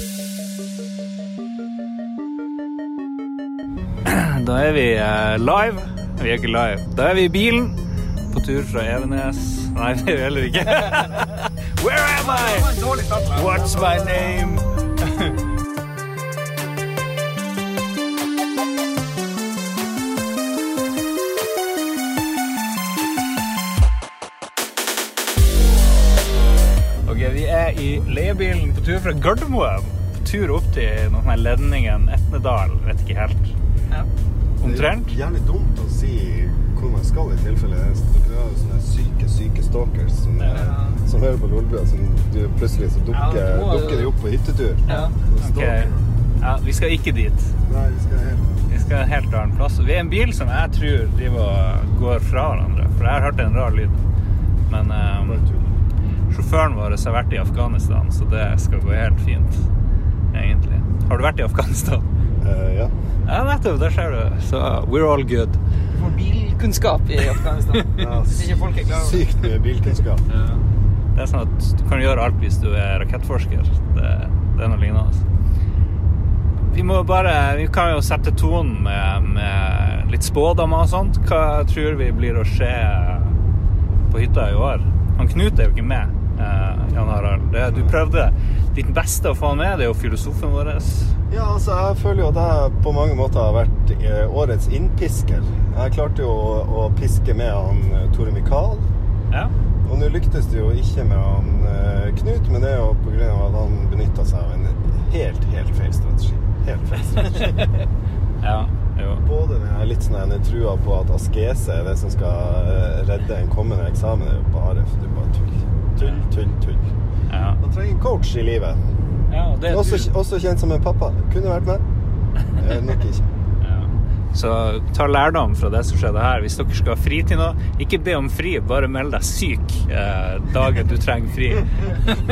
Da er vi eh, live. Vi er ikke live. Da er vi i bilen på tur fra Evenes. Nei, det er vi heller ikke. Where am I? What's my name? Leiebilen på tur fra Gardermoen. På tur opp til noen sånne ledningen Etnedal. Vet ikke helt. Omtrent. Det er jævlig dumt å si hvor man skal i tilfelle det er dere har sånne syke, syke stalkers som, Ja. som hører på Lolbua, som du plutselig så dukker, Ja, må- dukker de opp på hyttetur. Ja. Og Ok. Ja, vi skal ikke dit. Nei, vi skal helt Vi skal en helt annen plass. Vi er en bil som jeg tror driver og går fra hverandre. For jeg har hørt en rar lyd. Men tull. Sjåføren vår har vært i Afghanistan, så det skal gå helt fint. Egentlig. Har du vært i Afghanistan? Uh, ja. Ja, nettopp. Der ser du. Så we're all good. Du får bilkunnskap i Afghanistan. ja. Folk er klar over. Sykt mye bilkunnskap. Det er sånn at du kan gjøre alt hvis du er rakettforsker. Det, det er noe lignende. Vi må bare Vi kan jo sette tonen med, med litt spådommer og sånt. Hva tror vi blir å skje på hytta i år? Han Knut er jo ikke med, Jan Harald. Det, du prøvde ditt beste å få han med. Det er jo filosofen vår. Ja, altså, jeg føler jo at jeg på mange måter har vært eh, årets innpisker. Jeg klarte jo å, piske med han eh, Tore Mikael. Ja. Og nå lyktes det jo ikke med han eh, Knut, men det er jo av at han benytta seg av en helt, helt feil strategi. Helt feil strategi. ja. Jo. Både den litt sånn trua på at askese er det som skal eh, redde en kommende eksamen, det er jo bare, det er bare tull. Tull, tull, tull. Ja. Man trenger en coach i livet. ja det er Også, også kjent som en pappa. Kunne vært med. Eh, nok ikke. Ja. Så ta lærdom fra det som skjedde her. Hvis dere skal ha fri til noe, ikke be om fri, bare meld deg syk eh, dagen du trenger fri.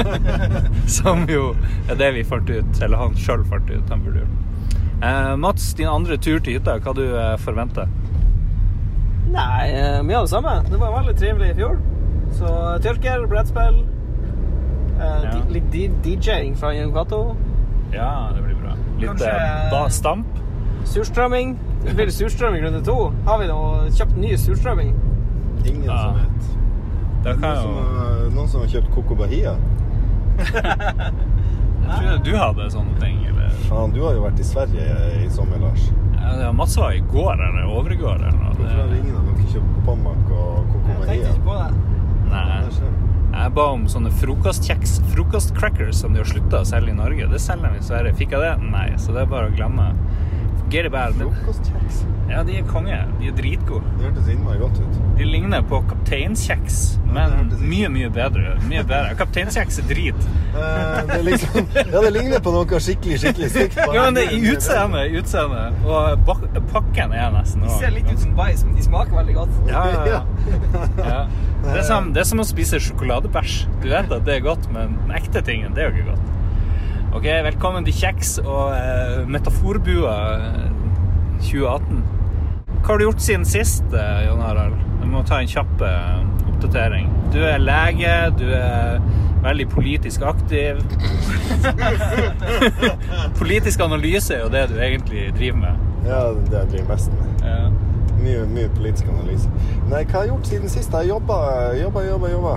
som jo er det vi fant ut, eller han sjøl fant ut. Han burde. Eh, Mats, din andre tur til hytta, hva du eh, forventer? Nei, eh, mye av det samme. Det var veldig trivelig i fjor. Så tyrker, brettspill, eh, Ja. litt DJ-ing fra Jon Cato, Ja, det blir bra. Litt Kanskje- eh, stamp? surstrømming. Det blir surstrømming runde to. Har vi noe, kjøpt ny surstrømming? Ingen Ja. som vet. Det Noen kan som, har, noen som har kjøpt Coco Bahia? Jeg trodde du hadde sånne ting, eller Faen, du har jo vært i Sverige i sommer, Lars. ja, det var Mats var i går eller overgår eller. Hvorfor har ingen av dere kjøpt Pommac og Coco Jeg tenkte ikke på det. Nei. Du. Jeg ba om sånne frokostkjeks, frokostcrackers som de har slutta å selge i Norge. Det selger de i Sverige. Fikk jeg det? Nei, så det er bare å glemme. Get it bad. Frokostkjeks. Ja, de er konge. De er dritgode. Det hørtes innmari godt ut. De ligner på kapteinskjeks, men ja, mye, mye bedre. Mye bedre. Kapteinskjeks er drit. Eh, det, er liksom, ja, det ligner på noe skikkelig, skikkelig stygt. Ja, men det er i utseendet, utseende. Og bak pakken er nesten De ser litt ut som bæsj, men de smaker veldig godt. Ja, ja, ja. ja. Det, er som, det er som å spise sjokoladebæsj. Du vet at det er godt, men den ekte tingen, det er jo ikke godt. Ok, velkommen til Kjeks og eh, Metaforbua eh, 2018. Hva har du gjort siden sist, eh, Jon Harald? Du må ta en kjapp eh, oppdatering. Du er lege, du er veldig politisk aktiv. politisk analyse er jo det du egentlig driver med. Ja, det jeg driver mest med. Ja. Mye, mye politisk analyse. Nei, hva har jeg gjort siden sist? Jeg har jobba, jobba, jobba. jobba.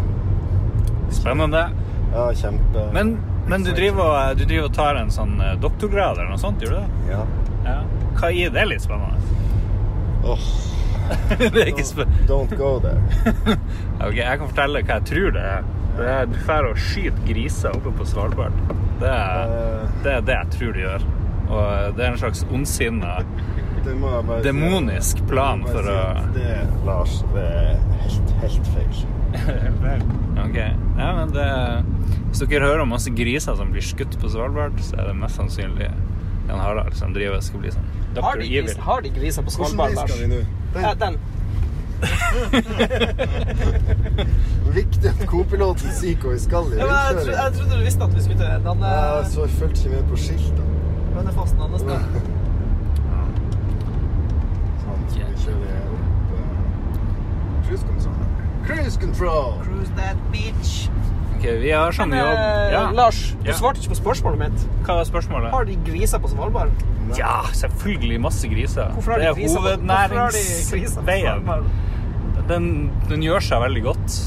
Spennende. Ja, kjempe... Men, men du, driver, og- du driver og tar en sånn eh, doktorgrad eller noe sånt, gjør du det? Ja. Ja. Hva gir det litt spennende? Åh, det ikke spennende. don't go there. Ok, jeg kan fortelle hva jeg tror det er. Det er du drar og skyter griser oppe på Svalbard. Det er, uh... det er det jeg tror du gjør. Og det er en slags ondsinna. Demonisk plan for å- Det, Lars, det er helt, helt feil. Ok. Ja, men det Hvis dere hører om masse griser som blir skutt på Svalbard, så er det mest sannsynlig Jan Harald som driver og skal bli sånn Har de, gris, har de griser på Svalbard, Lars? skal vi nå? Ja, Den. den. Viktig at co-piloten sier hvor vi skal i Ja, jeg, jeg trodde du visste at vi skulle til den Ja, så jeg fulgte ikke med på skiltene. er noe hans, sted. Sånn, vi kjører opp uh, cruise control. Cruise control! Cruise that bitch. Ok, vi har sånn jobb eh, ja. Lars, du Ja. svarte ikke på spørsmålet mitt. Hva var spørsmålet? Har de griser på Svalbard? Ja, selvfølgelig masse griser. Hvorfor har de er griser på, hvorfor har de griser på hovednæringsveien. Svalbard? Den, den gjør seg veldig godt.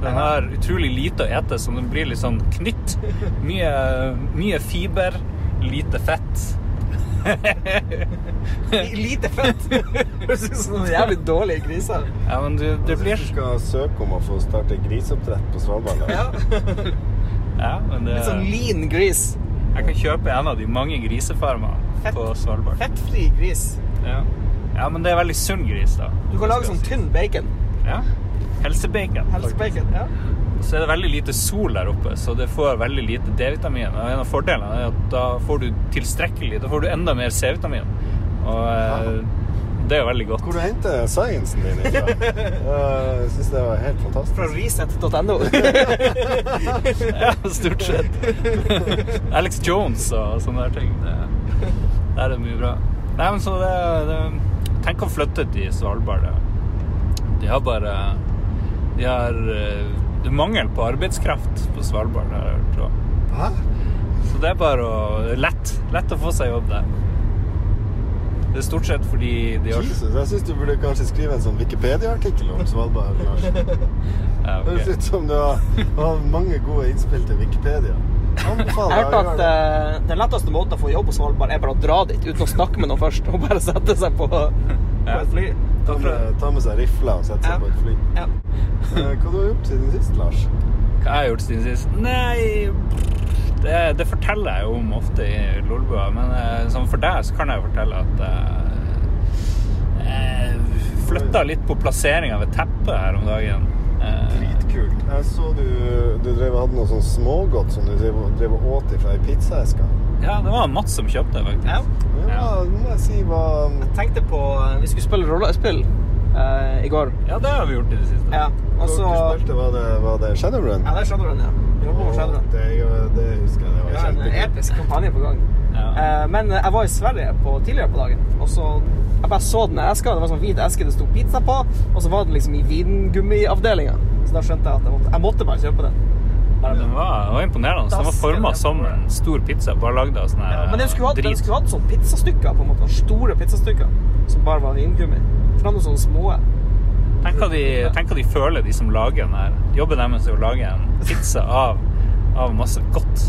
Den har utrolig lite å ete, så den blir litt sånn knytt. Mye, mye fiber, lite fett. Lite fett. Høres ut som noen jævlig dårlige griser. Ja, men du, du blir du skal søke om å få starte griseoppdrett på Svalbard. Ja. Ja, men det Litt sånn lean gris. Jeg kan kjøpe en av de mange grisefarmene Fett. på Svalbard. Fettfri gris. Ja. ja, men det er veldig sunn gris, da. Du kan lage sånn tynn bacon. Ja. Helsebacon. Helsebacon. Ja. Så er det veldig lite sol der oppe, så det får veldig lite D-vitamin. Og en av fordelene er at da får du tilstrekkelig Da får du enda mer C-vitamin. Og eh, det er jo veldig godt. Hvor du henter sciencen din ifra? Jeg syns det var helt fantastisk. Fra reset.no. Ja, stort sett. Alex Jones og sånne der ting. Det, der er det mye bra. Nei, men så det, det Tenk å flytte til Svalbard. De har bare De har eh, Det er mangel på arbeidskraft på Svalbard, har jeg hørt. Også. Hæ? Så det er bare å Lett. Lett å få seg jobb der. Det er stort sett fordi de har Jesus, jeg syns du burde kanskje skrive en sånn Wikipedia-artikkel om Svalbard. Lars. ja, Høres ut som du har, har mange gode innspill til Wikipedia. Anbefaler Jeg hørte at uh, den letteste måten å få jobb på Svalbard, er bare å dra dit uten å snakke med noen først. Og bare sette seg på, på et fly. Ta med, ta med seg rifla og sette seg Ja. på et fly. Ja. Eh, Hva du har gjort siden sist, Lars? Hva har jeg gjort siden sist? Nei det, det forteller jeg jo om ofte i Lolbua, men eh, sånn for deg så kan jeg fortelle at jeg, jeg flytta litt på plasseringa ved teppet her om dagen. Eh, Dritkult. Jeg så du, du drev hadde noe sånn smågodt som du drev, drev og åt ifra ei pizzaeske. Ja, det var Mats som kjøpte, faktisk. Ja. Ja, det må jeg si hva Jeg tenkte på eh, Vi skulle spille rollespill eh, i går. Ja, det har vi gjort i det siste. Ja. Og så spilte, var det, var det Shadowrun? Ja, det er Shadowrun, ja. Vi jobber med Shadowrun. Det, det husker jeg. Det var har en episk kampanje på gang. Ja. Eh, Men jeg var i Sverige på, tidligere på dagen, og så jeg bare så den eska. Det var sånn hvit eske det sto pizza på, og så var den liksom i vingummiavdelinga. Så da skjønte jeg at jeg måtte, jeg måtte bare kjøpe den. Den var, den var imponerende. Den var forma som en stor pizza, bare lagd av sånn ja, men den skulle hatt, den skulle hatt sånn pizzastykker, på en måte. Store pizzastykker som bare var vingummi. Fra noen sånne små. Tenk hva, de, tenk hva de føler, de som lager den her. Jobben deres er å lage en pizza av, av masse godt.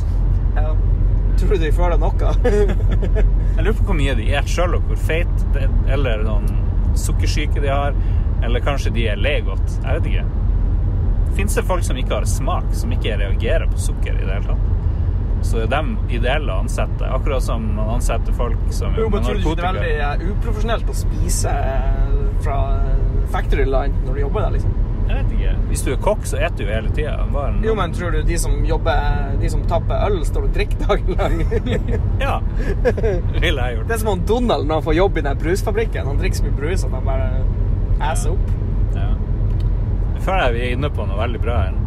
Ja. Tror du de føler noe? Jeg lurer på hvor mye de spiser sjøl, og hvor feit eller noen sukkersyke de har. Eller kanskje de er lei godt. Jeg vet ikke. Fins det folk som ikke har smak, som ikke reagerer på sukker i det hele tatt? Så det er de ideelle å ansette, akkurat som man ansetter folk som Jo, men tror du ikke det er veldig eh, uprofesjonelt å spise eh, fra eh, factory line når du jobber der, liksom? Jeg vet ikke. Hvis du er kokk, så spiser du hele tida. Jo, men tror du de som jobber De som tapper øl, står og drikker dagen lang? Ja. Det ville jeg gjort. Det er som om Donald når han får jobb i den brusfabrikken. Han drikker så mye brus at han bare asser opp. Føler jeg vi er inne på noe veldig bra her.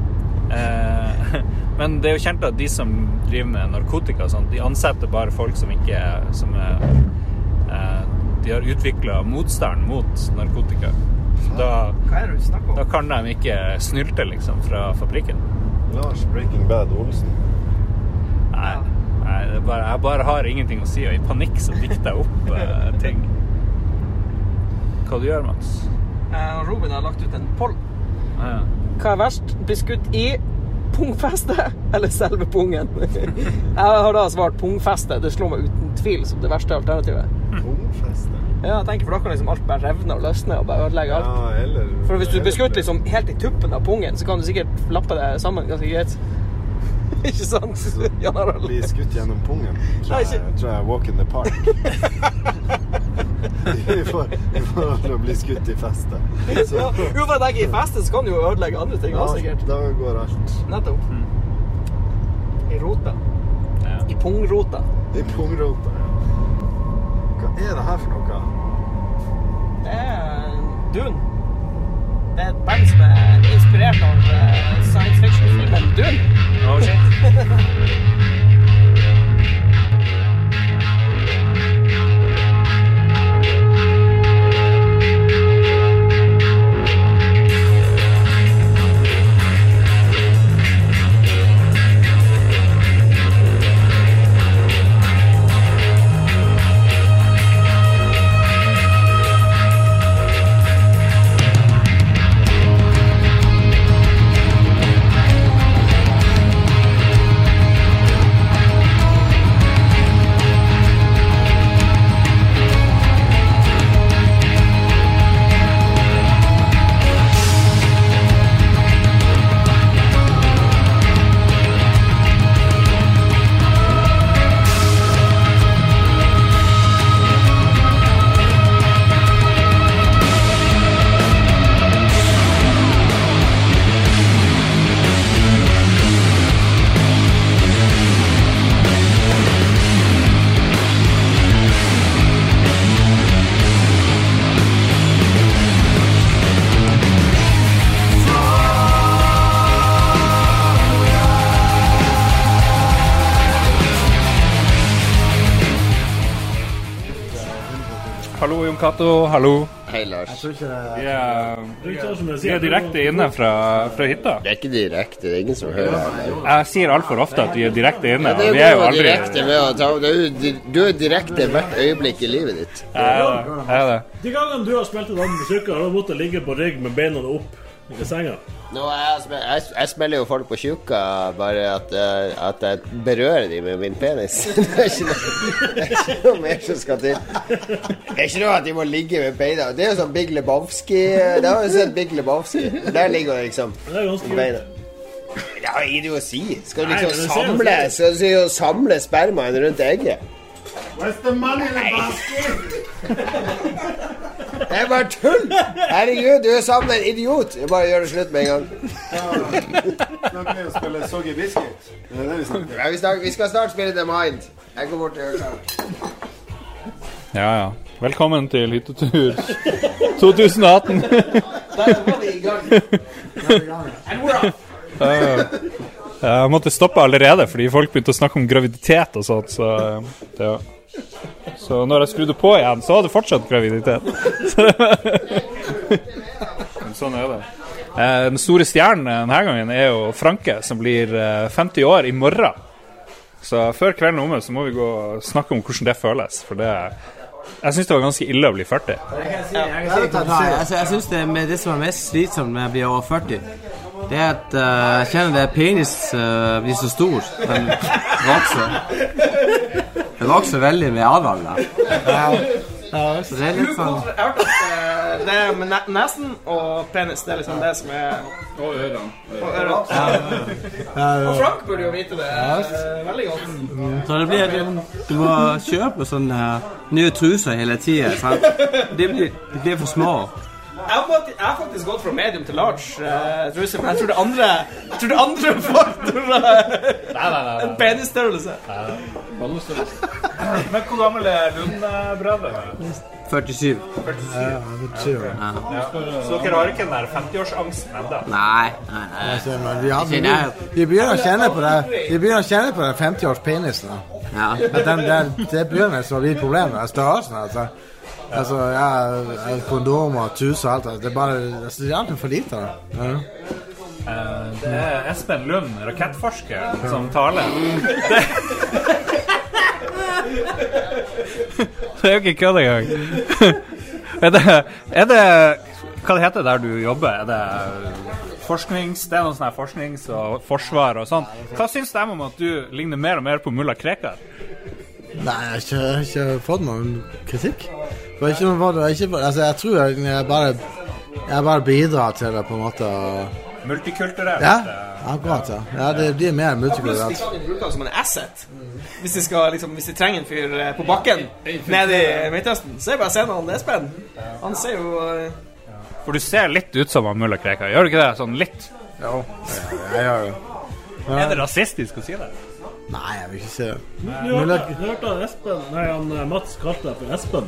Eh, men det er jo kjent at de som driver med narkotika, og sånt, de ansetter bare folk som ikke er, som er eh, De har utvikla motstand mot narkotika. Da, Hva er det du snakker da kan de ikke snylte, liksom, fra fabrikken. Lars Breaking Bad Olsen. Nei, nei det er bare, jeg bare har ingenting å si, og i panikk så dikter jeg opp eh, ting. Hva du gjør Mats? Eh, Robin har lagt ut en poll. Ja. Hva er verst? Bli skutt i pungfestet eller selve pungen? Jeg har da svart pungfeste. Det slår meg uten tvil som det verste alternativet. Pungfeste. Ja, jeg tenker for Da kan liksom alt bare revne og løsne og bare ødelegge alt. Ja, eller For hvis du blir skutt liksom helt i tuppen av pungen, så kan du sikkert lappe det sammen ganske greit. Ikke sant? Jan Harald? Bli skutt gjennom pungen. Tror jeg, tror jeg walk in the park. I for- i forhold til å bli skutt i festet. Så Ja, jo, for jeg tenker I festet så kan du jo ødelegge andre ting òg, sikkert. da går alt. Nettopp. I rota. Ja. I pungrota. I pungrota, ja. Hva er det her for noe? Det er Dune. Det er et band som er inspirert av eh, science fiction-filmen Dune. Oh, shit. Cato. Hallo. Hei, Lars. Vi er, vi er direkte inne fra, fra hytta. Det er ikke direkte, det er ingen som hører det. Jeg sier altfor ofte at vi er direkte inne. Det og vi er jo aldri direkte med å ta det er Du er direkte hvert øyeblikk i livet ditt. Jeg er det. Jeg er det. De gangene du har spilt en annen musikk, har du måttet ligge på rygg med beina opp i senga. Nå, jeg, spe- jeg, jeg spiller jo folk på tjukka, bare at, eh, at jeg berører dem med min penis. Det er ikke noe, det er ikke noe mer som skal til. Det er ikke noe at de må ligge med beina. Det er jo sånn Big Lebowski Det har jo sett Big Lebowski. Der ligger det liksom Det er ganske beina. Det har idioti. Skal du liksom jo samle Skal du samle spermaen rundt egget? Where's the money in Det er bare tull! Herregud, du er sammen med en idiot. Jeg bare gjør det slutt med en gang. Snakker vi om å spille Soggy Biscuit? Det er det vi snakker om. Ja, vi, snak, vi skal snart spille The Mind. Jeg går bort til høyttaleren. Ja, ja. Velkommen til hyttetur 2018. Der var vi i gang. Jeg måtte stoppe allerede fordi folk begynte å snakke om graviditet og sånt. Så, ja. Så når jeg skrudde på igjen, så var det fortsatt graviditet. Sånn er det. Eh, Den store stjernen denne gangen er jo Franke, som blir eh, 50 år i morgen. Så før kvelden er omme, så må vi gå og snakke om hvordan det føles. For det Jeg syns det var ganske ille å bli 40. Altså, jeg syns det, er det som er mest slitsomt med å bli over 40, det er at eh, jeg kjenner det penis eh, blir så stor. Den vokser. Den også veldig med alderen. da. Så det er litt sånn eh, det er med nesen og penis. Det er liksom det som er Og ørene. Og Frank burde jo vite det eh, veldig godt. Så det blir Du må kjøpe sånne nye truser hele tida. De, blir- de blir for små. Jeg har, faktisk, gått fra medium til large uh, truse, men jeg tror det andre Jeg tror det andre faktorer enn penisstørrelse. Men hvor gammel er Lund-brødrene? 47. 47 Så dere har ikke den der 50-årsangsten ennå? Nei, nei, nei. Men vi, begynner å kjenne på det Vi begynner å kjenne på den 50-årspenisen. da. Ja. Den, det begynner å bli problemet. med Størrelsen. Altså, altså ja, kondomer, tus og alt. Det er bare altså, det er alltid for lite. da. Ja. Eh, Det er Espen Lund, rakettforskeren, som taler. Det, det er jo ikke kødd engang. Er det, er det Hva det heter det der du jobber? Er det forsknings... Det er noe sånn her forsknings- og forsvar og sånn. Hva syns de om at du ligner mer og mer på mulla Krekar? Nei, jeg har ikke, ikke fått noen kritikk. Det var ikke noe, det ikke, altså, jeg tror jeg, jeg bare Jeg bare bidrar til det på en måte å- Multikulturelt? Ja, akkurat. ja. ja det blir mer Pluss de multikulturelt. kan bruke det som en asset. Hvis de, skal, liksom, hvis de trenger en fyr eh, på bakken nede i Midtøsten, så er det bare å sende han Espen. Han ser jo eh, For du ser litt ut som han mulla Krekar, gjør du ikke det? Sånn litt? Jo, jeg gjør jo Er det rasistisk å si det? Nei, jeg vil ikke si det. Du hørte, hørte han Espen Nei, han eh, Mats kalte deg for Espen.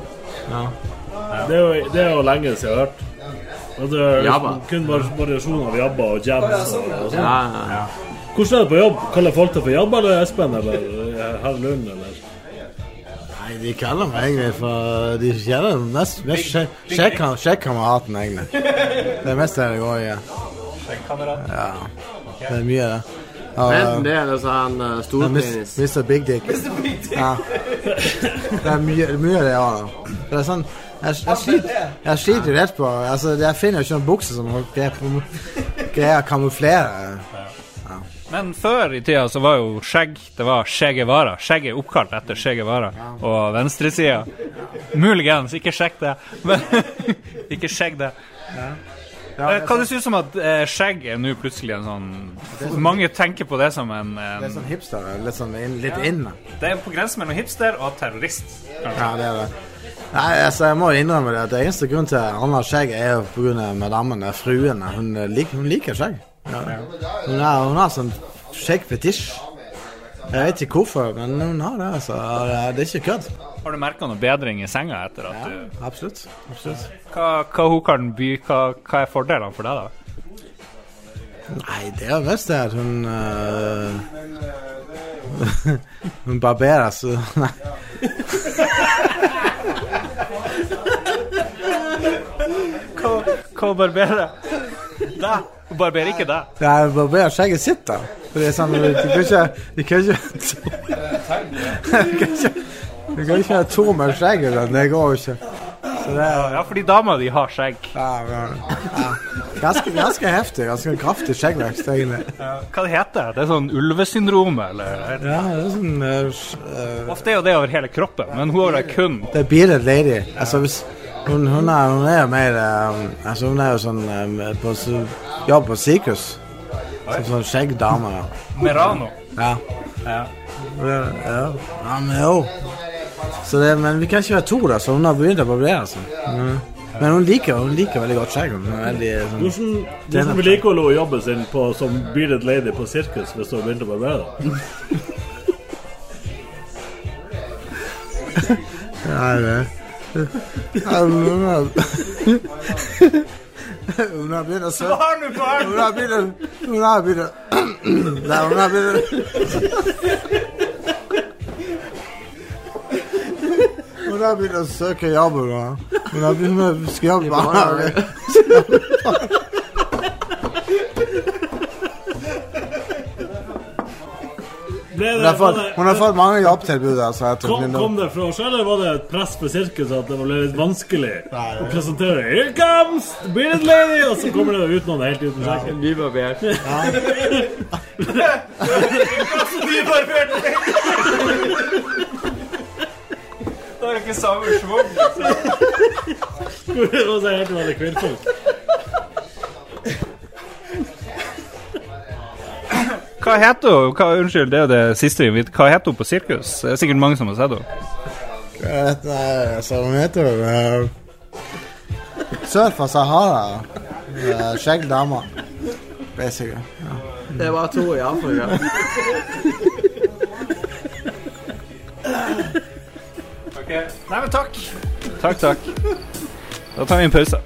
Ja. Det er jo, det er jo lenge siden jeg har hørt. Og det er Jabba. kun var- variasjon av jabba og jabs. Og, og sånn. Ja, ja. Hvordan er det på jobb? Kaller folk deg for Jabba eller Espen eller eh, herr Lund eller Nei, de kaller meg egentlig for De kjenner mest, mest sjek- sjekkam- sjekkameraten, egentlig. Det er mest det det går i. ja. Ja. Det er mye, det. Ja, Enten det eller så har han uh, er storpenis. Mr. Big Dick. Ja. Det er mye, mye det òg. Det er sånn jeg, jeg, sliter, jeg sliter jo rett på altså, Jeg finner jo ikke noen bukser som greier å kamuflere. Men før i tida så var jo skjegg Det var skjeggevara. Skjegg er oppkalt etter skjeggevara. Og venstresida Muligens, ikke sjekk det. Men ikke skjegg det. Eh, Hva du synes om at eh, skjegg er nå plutselig en sånn Mange tenker på det som en, Det er sånn hipster. Litt sånn inn, litt inn. da. Det er på grensen mellom hipster og terrorist. kanskje. Ja, det er det. Nei, altså, jeg må innrømme det at det eneste grunn til at han har skjegg, er jo av madammen, eh, fruen. Hun, eh, lik, hun liker skjegg. Ja. Hun, er, hun har sånn skjeggfetisj. Jeg vet ikke hvorfor, men hun har det. altså. Det er ikke kødd. Har du merka noe bedring i senga etter at ja, du Absolutt. absolutt. Hva, hva hun kan by, hva, hva er fordelene for deg, da? Nei, det er mest det at hun uh, Hun barberer så Nei. hva, hva barberer? Deg? Barberer ikke deg. Nei, barberer skjegget sitt, da. For det er sånn, Du kan ikke Du kan ikke Du kan ikke, ha to med skjegget, da. Det går jo ikke. Så det er Ja, fordi dama di har skjegg. ja, ja, ja. Ganske, ganske heftig. Ganske kraftig skjeggvekst, egentlig. Hva det heter det? er sånn ulvesyndrom, eller? Ja, det er sånn uh, Ofte er jo det over hele kroppen, men hun har det kun Det er bearded lady. Altså, hvis hun, hun, er, hun er jo mer um, Altså, hun er jo sånn um, på jobb på sykehus. Som sånn skjeggdame. ja. Merano. Ja. Ja. Ja, ja. ja men jo. Så det, men vi kan ikke være to, da, så hun har begynt å barbere seg. Mm. Men hun liker, hun liker veldig godt skjegg. Hvordan, hvordan vedlikeholder hun jobben sin på, som bearded lady på sirkus hvis hun har begynt å barbere? Ja, det ja, hun har Hun har begynt å søke Har du barn? Hun har begynt å Hun har begynt å Nei, hun har begynt å Hun Ble Hun det, har fått, var det, hun har fått mange jobbtilbud. Altså, kom, kom det fra oss eller var det et press på sirkuset at det ble litt vanskelig å presentere Here comes the bearded lady! Og så kommer det ut noen helt uten skjegg. Nybarbert. Det er ikke samme svung. Og så helt vanlig kvinnfolk. Hva heter hun? Hva, unnskyld, det er jo det siste vi vet. Hva heter hun på sirkus? Det er sikkert mange som har sett henne. Jeg vet Nei, altså, hun heter jo uh, Sør for Sahara. Skjegg dame. Basically. Ja. Det er bare to i Afrika. Nei, men takk. Takk, takk. Da tar vi en pause.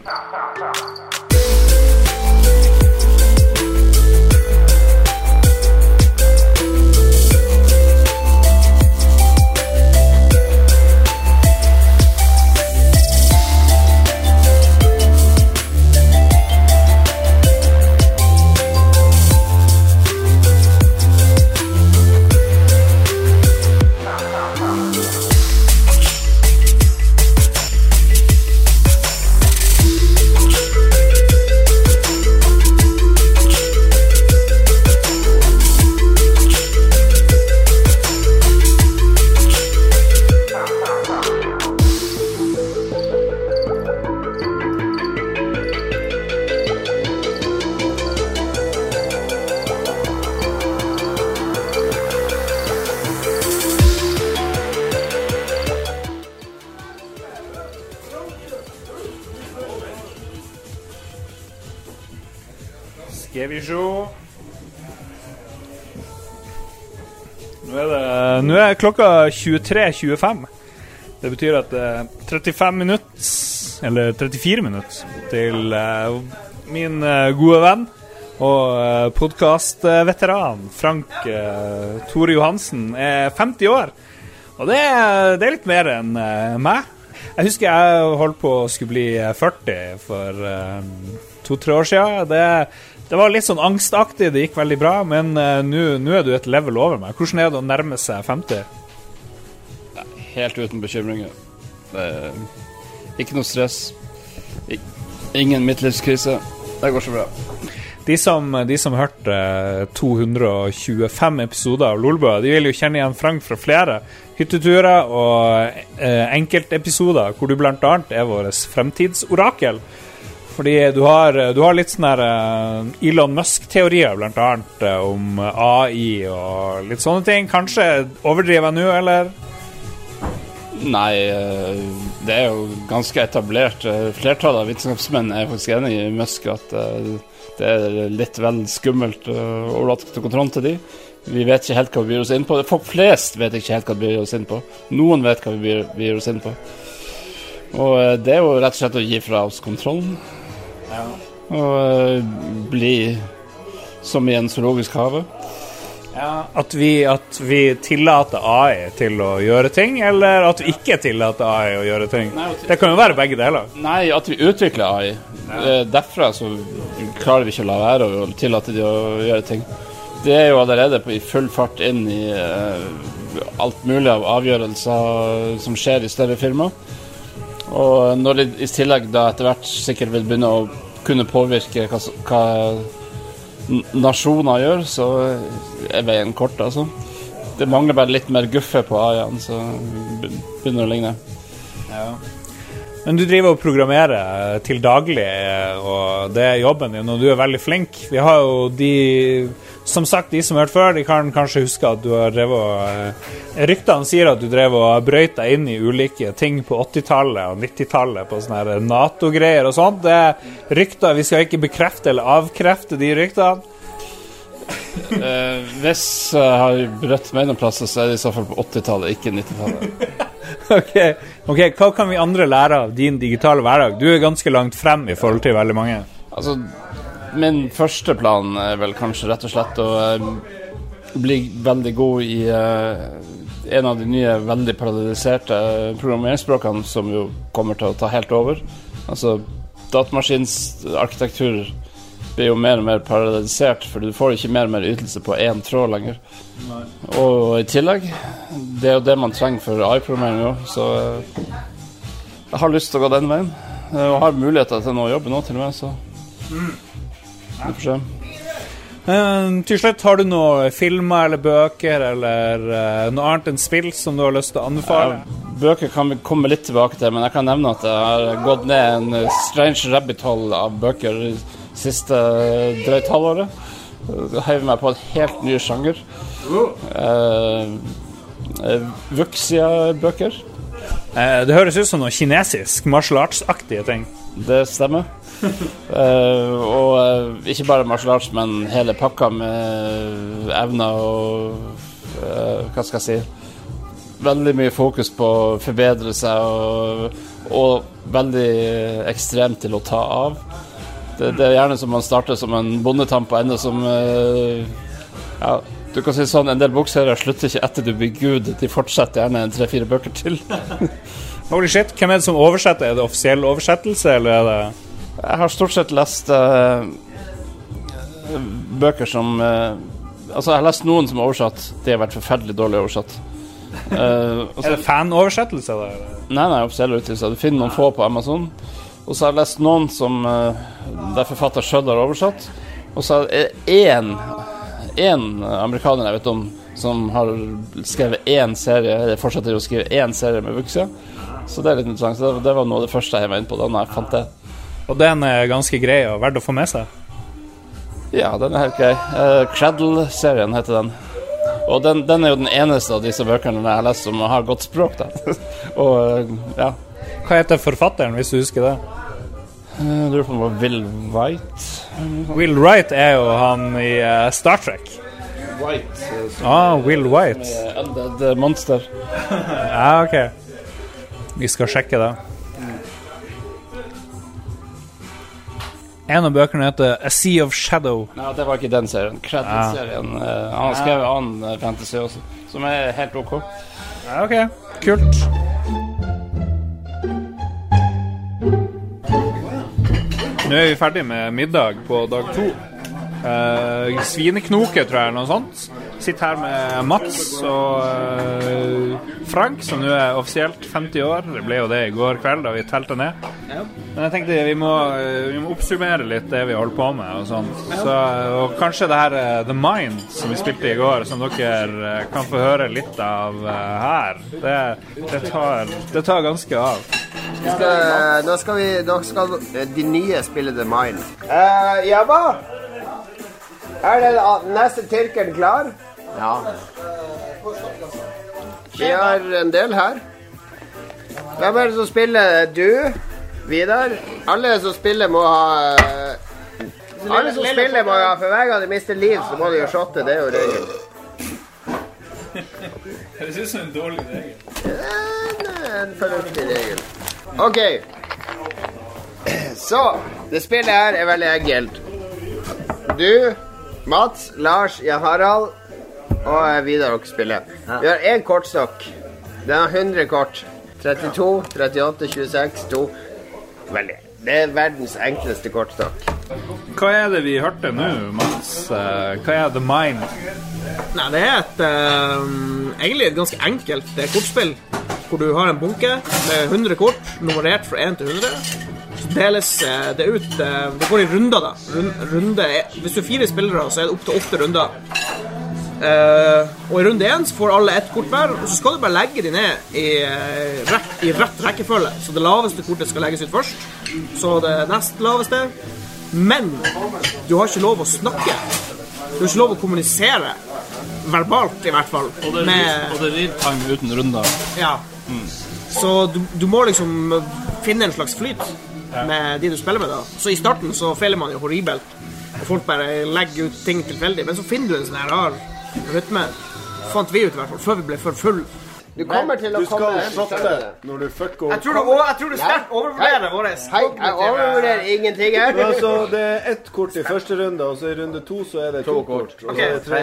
Klokka 23.25. Det betyr at det er 35 minutter, eller 34 minutter, til eh, min eh, gode venn og podkastveteran Frank eh, Tore Johansen er 50 år. Og det, er- det er litt mer enn eh, meg. Jeg husker jeg holdt på å skulle bli 40 for eh, to-tre år siden. Det, det var litt sånn angstaktig, det gikk veldig bra, men uh, nå er du et level over meg. Hvordan er det å nærme seg 50? Helt uten bekymringer. Er ikke noe stress. Ingen midtlivskrise. Det går så bra. De som, de som hørte eh, 225 episoder av Lolbua, de vil jo kjenne igjen Frank fra flere hytteturer og eh, enkeltepisoder hvor du bl.a. er vårt fremtidsorakel. Fordi du har, du har litt sånne eh, Elon Musk-teorier, blant annet, om AI og litt sånne ting. Kanskje overdriver jeg nå, eller? Nei, eh, det er jo ganske etablert. Eh, Flertallet av vitenskapsmenn er faktisk enig i Musk at eh, det er litt vel skummelt å overlate kontrollen til de. Vi vet ikke helt hva vi byr oss inn på. Folk flest vet ikke helt hva vi byr oss inn på. Noen vet hva vi byr, vi oss inn på. Og eh, det er jo rett og slett å gi fra oss kontrollen. Og eh, bli som i en zoologisk hage. At vi, at vi tillater AI til å gjøre ting, eller at vi ikke tillater AI å gjøre ting? Det kan jo være begge deler. Nei, at vi utvikler AI. Ja. Derfra så klarer vi ikke å la være å tillate de å gjøre ting. Det er jo allerede på, i full fart inn i uh, alt mulig av avgjørelser som skjer i større firmaer. Og når de i tillegg da etter hvert sikkert vil begynne å kunne påvirke hva, hva nasjoner gjør, så er veien kort, altså. Det mangler bare litt mer guffe på AI-en, så begynner det å ligne. Men du driver og programmerer til daglig, og det er jobben din, og du er veldig flink. Vi har jo de Som sagt, de som har hørt før, de kan kanskje huske at du har drevet og eh, Ryktene sier at du drev og brøyt deg inn i ulike ting på 80-tallet og 90-tallet, på sånne Nato-greier og sånt. Det er rykter. Vi skal ikke bekrefte eller avkrefte de ryktene. Eh, hvis jeg har brøtt meg noen plasser, så er det i så fall på 80-tallet, ikke 90-tallet. Ok, ok, Hva kan vi andre lære av din digitale hverdag? Du er ganske langt frem i forhold til veldig mange. Altså, min første plan er vel kanskje rett og slett å uh, bli veldig god i uh, en av de nye veldig paralyserte programmeringsspråkene som jo kommer til å ta helt over. Altså, datamaskins arkitektur blir jo mer og mer paralysert, for du får ikke mer og mer ytelse på én tråd lenger. Og i tillegg, det er jo det man trenger for AI-programmering òg, så eh, jeg har lyst til å gå den veien. eh, Og har muligheter til å jobbe nå, til og med, så vi får se. Eh, til slutt, har du noen filmer eller bøker eller uh, noe annet enn spill som du har lyst til å anbefale? Bøker kan vi komme litt tilbake til, men jeg kan nevne at jeg har gått ned en strange rabbit hole av bøker siste eh, drøyt halvåret. Jeg Heiv meg på en helt ny sjanger. Eh, Vuxia-bøker. Eh, det høres ut som noe kinesisk, martial arts-aktige ting. Det stemmer. Eh, og eh, ikke bare martial arts, men hele pakka med evner og eh, Hva skal jeg si Veldig mye fokus på å forbedre seg og, og veldig ekstremt til å ta av. Det, det er gjerne som man starter som en bondetamp og ender som eh, Ja, du kan si sånn, en del boksere slutter ikke etter du blir gud. De fortsetter gjerne en tre-fire bøker til. Holy shit, Hvem er det som oversetter? Er det offisiell oversettelse, eller er det Jeg har stort sett lest uh, bøker som uh, Altså, jeg har lest noen som er oversatt. De har vært forferdelig dårlig oversatt. Uh, og Er det fanoversettelse? da? nei, nei, offisiell utgivelse. Du finner noen få på Amazon. Og så har jeg lest noen som eh, der forfatter sjøl har oversatt. Og så er det én amerikaner jeg vet om som har skrevet én serie, eller fortsetter å skrive én serie med Vuxia. Så det er litt interessant. Så det, var noe av det første jeg var inne på da jeg fant det. Og den er ganske grei og verdt å få med seg. Ja, den er helt grei. Uh, Cradle-serien heter den. Og den, den er jo den eneste av disse bøkene jeg har lest som har godt språk, da. og uh, ja. Hva heter forfatteren, hvis du husker det? Jeg lurer på om det var Will White. Will Wright er jo han i eh, Star Trek. White. Ah, Will White. Undead Monster. Ja, ok. Vi skal sjekke det. En av bøkene heter A Sea of Shadow. Nei, det var ikke den serien. Cradle-serien. eh, han har skrevet annen eh, fantasy også, som er helt OK. Ja, ok. Kult. Nå er vi ferdig med middag på dag to. Eh, svineknoke, tror jeg, eller noe sånt. Sitter her med Mats og eh, Frank, som nå er offisielt 50 år. Det ble jo det i går kveld da vi telte ned. Men jeg tenkte vi må, eh, vi må oppsummere litt det vi holder på med. Og sånt. Så, og kanskje det her eh, The Mind som vi spilte i går, som dere eh, kan få høre litt av eh, her. Det, det, tar, det tar ganske av. Skal, nå skal vi Nå skal de nye spille The Mind. Uh, Jabba? Er den neste tyrkeren klar? Ja. Vi har en del her. Hvem er det som spiller? Du? Vidar? Alle som spiller, må ha eh, Alle som spiller, må ha For hver gang de mister liv, så må de jo shotte. Det er jo regelen. Høres synes som en dårlig regel. En, en fornuftig regel. OK. Så det spillet her er veldig enkelt. Du, Mats, Lars, Jan Harald og Vidar dere spiller. Vi har én kortstokk. Den har 100 kort. 32, 38, 26, 2 Veldig. Det er verdens enkleste kortstokk. Hva er det vi hørte nå, Mats? Eh, Hva er The Mind? Nei, det er et uh, egentlig et ganske enkelt eh, kortspill. Hvor du har en bunke med 100 kort, nummerert fra 1 til 100. Så deles eh, det ut eh, Det går i runder, da. Run, runde, hvis du er fire spillere, så er det opp til åtte runder. Eh, og i runde én får alle ett kort hver, og så skal du bare legge de ned i, rett, i rett rekkefølge. Så det laveste kortet skal legges ut først, så det nest laveste. Men du har ikke lov å snakke. Du har ikke lov å kommunisere. Verbalt, i hvert fall. Og det er, Med, og det er real time uten runder. ja. Så du, du må liksom finne en slags flyt med de du spiller med. da Så i starten så feiler man jo horribelt, og folk bare legger ut ting tilfeldig. Men så finner du en sånn her rar rytme. Fant vi ut, i hvert fall, før vi ble for full. Du kommer til å Du skal komme shotte når du fucker opp. Jeg tror du, jeg tror du sterkt overvurderer vår Hei, jeg overvurderer ingenting her. Altså, det er ett kort i første runde, og så i runde to så er det to kort. Og så er det tre.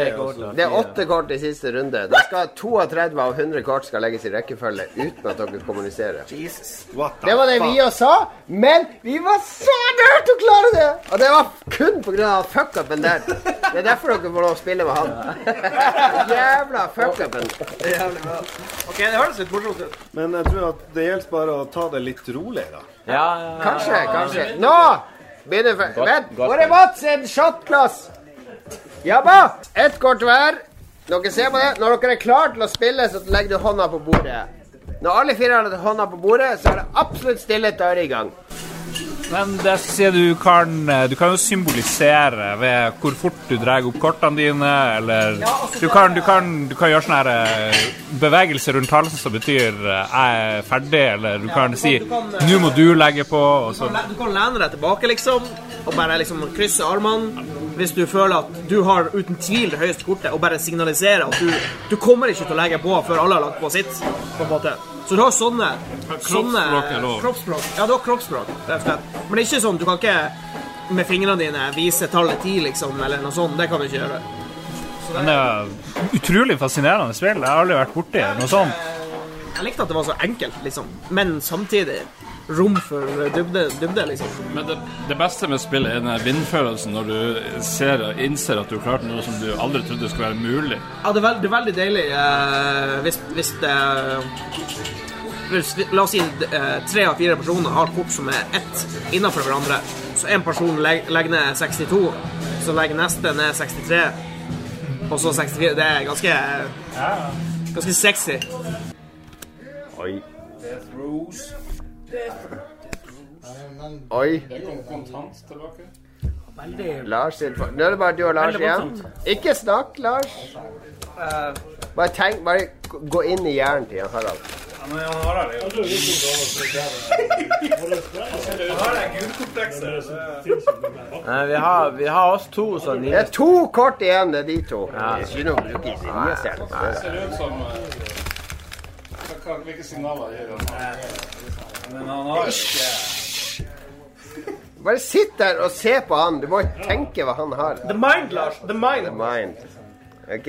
Det er åtte kort i siste runde. Da skal 32 av 100 kort skal legges i rekkefølge uten at dere kommuniserer. Jesus. Det var det vi også sa, men vi var så nært å klare det! Og det var kun pga. fuckupen der. Det er derfor dere får lov å spille med han. Jævla fuckupen. Ok, det høres litt morsomt ut. Men jeg tror at det gjelder bare å ta det litt rolig, da. Ja, ja, ja. Kanskje, kanskje. Nå begynner for... Vent, hvor er Mats? En shotglass? Jabba! Ett kort hver. Dere ser på det. Når dere er klare til å spille, så legger du hånda på bordet. Når alle fire har hånda på bordet, så er det absolutt stille. Da er det i gang. Men det sier du kan Du kan jo symbolisere ved hvor fort du drar opp kortene dine, eller Du kan, du kan, du kan gjøre sånne her eh, bevegelser rundt halsen som betyr eh, 'jeg er ferdig', eller du kan si 'nå må du legge på', Du kan lene deg tilbake, liksom, og bare liksom krysse armene. Hvis du føler at du har uten tvil det høyeste kortet, og bare signaliserer at du, du kommer ikke til å legge på før alle har lagt på sitt. på en måte. Så du har sånne, Kroppsspråk er lov. Kroppsspråk. Ja, du har kroppsspråk, rett og slett. Men det er ikke sånn, du kan ikke med fingrene dine vise tallet ti, liksom, eller noe sånt. Det kan du ikke gjøre. Det er utrolig fascinerende spill. Jeg har aldri vært borti noe sånt. Jeg likte at det var så enkelt, liksom. Men samtidig rom for dybde, dybde liksom. Men det, det beste med spillet er den vindfølelsen når du ser, innser at du klarte noe som du aldri trodde skulle være mulig. Ja, det er, veld, det er veldig deilig eh, hvis, hvis det hvis, La oss si eh, tre av fire personer har kort som er ett innenfor hverandre. Så en person legger legger ned 62, så legger neste ned 63, og så 64. Det er ganske Ganske sexy. Oi. Oi. Lars. Nå er det bare du og Lars igjen. Ikke snakk, Lars. Bare tenk, bare gå inn i hjernen til Harald. Nei, vi har, vi har oss to sånn Det er to kort igjen, det er de to. Det er Ikke noe bruk i sinjestjerne. ser ut som Hvilke signaler gir han? Bare sitt der og se på han. Du må tenke hva han har. The mind, Lars. The mind. Mind. Ok?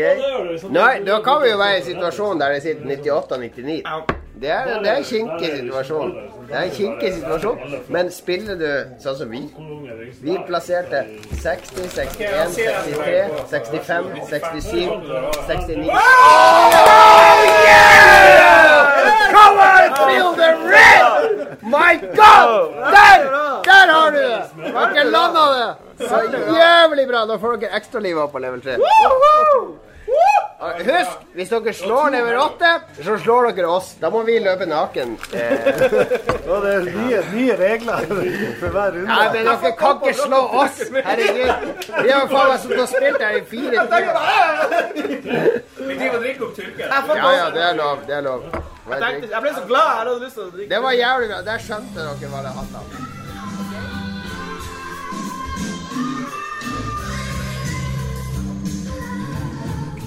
Nei, da kan vi jo være i en situasjon der det sitter 98-99. Det er, det er en kinkig situasjon. Det er en kinkig situasjon. Men spiller du sånn som vi? Vi plasserte 60, 61, 63, 65, 67, 69 Oh, yeah! Come on, feel the red! My God! Der! Der har du det! Dere landa det! Så jævlig bra. Da får dere ekstralivet opp på level 3. Og Husk, hvis dere slår nummer 8, så slår dere oss. Da må vi løpe naken. Eh, er det er nye, nye regler for hver runde. Nei, men dere kan ikke slå oss! Herregud. Vi har faen meg sittet og spilt her i fire timer. Vi driver og drikker opp tyrker. Ja, ja, det er lov. Det er lov. Jeg ble så glad. Jeg hadde lyst til å drikke. Det var jævlig bra. Der skjønte dere hva det handla om.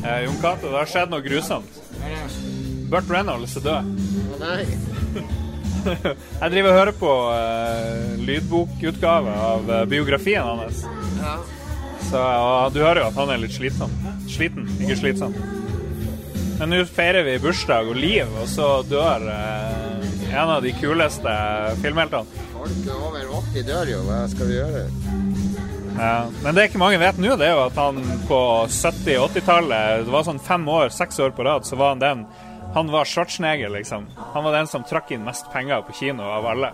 Eh, Jon Cato, det har skjedd noe grusomt. Burt Reynolds er død. Nei. Jeg driver og hører på uh, lydbokutgave av uh, biografien hans. Ja. Så, og du hører jo at han er litt slitsom. Sliten, ikke slitsom. Men nå feirer vi bursdag og liv, og så dør uh, en av de kuleste filmheltene. Folk over 80 dør jo. Hva skal vi gjøre? Ja. Men det ikke mange vet nå, det er jo at han på 70-80-tallet, det var sånn fem år, seks år på rad, så var han den Han var Schwarzenegger, liksom. Han var den som trakk inn mest penger på kino av alle.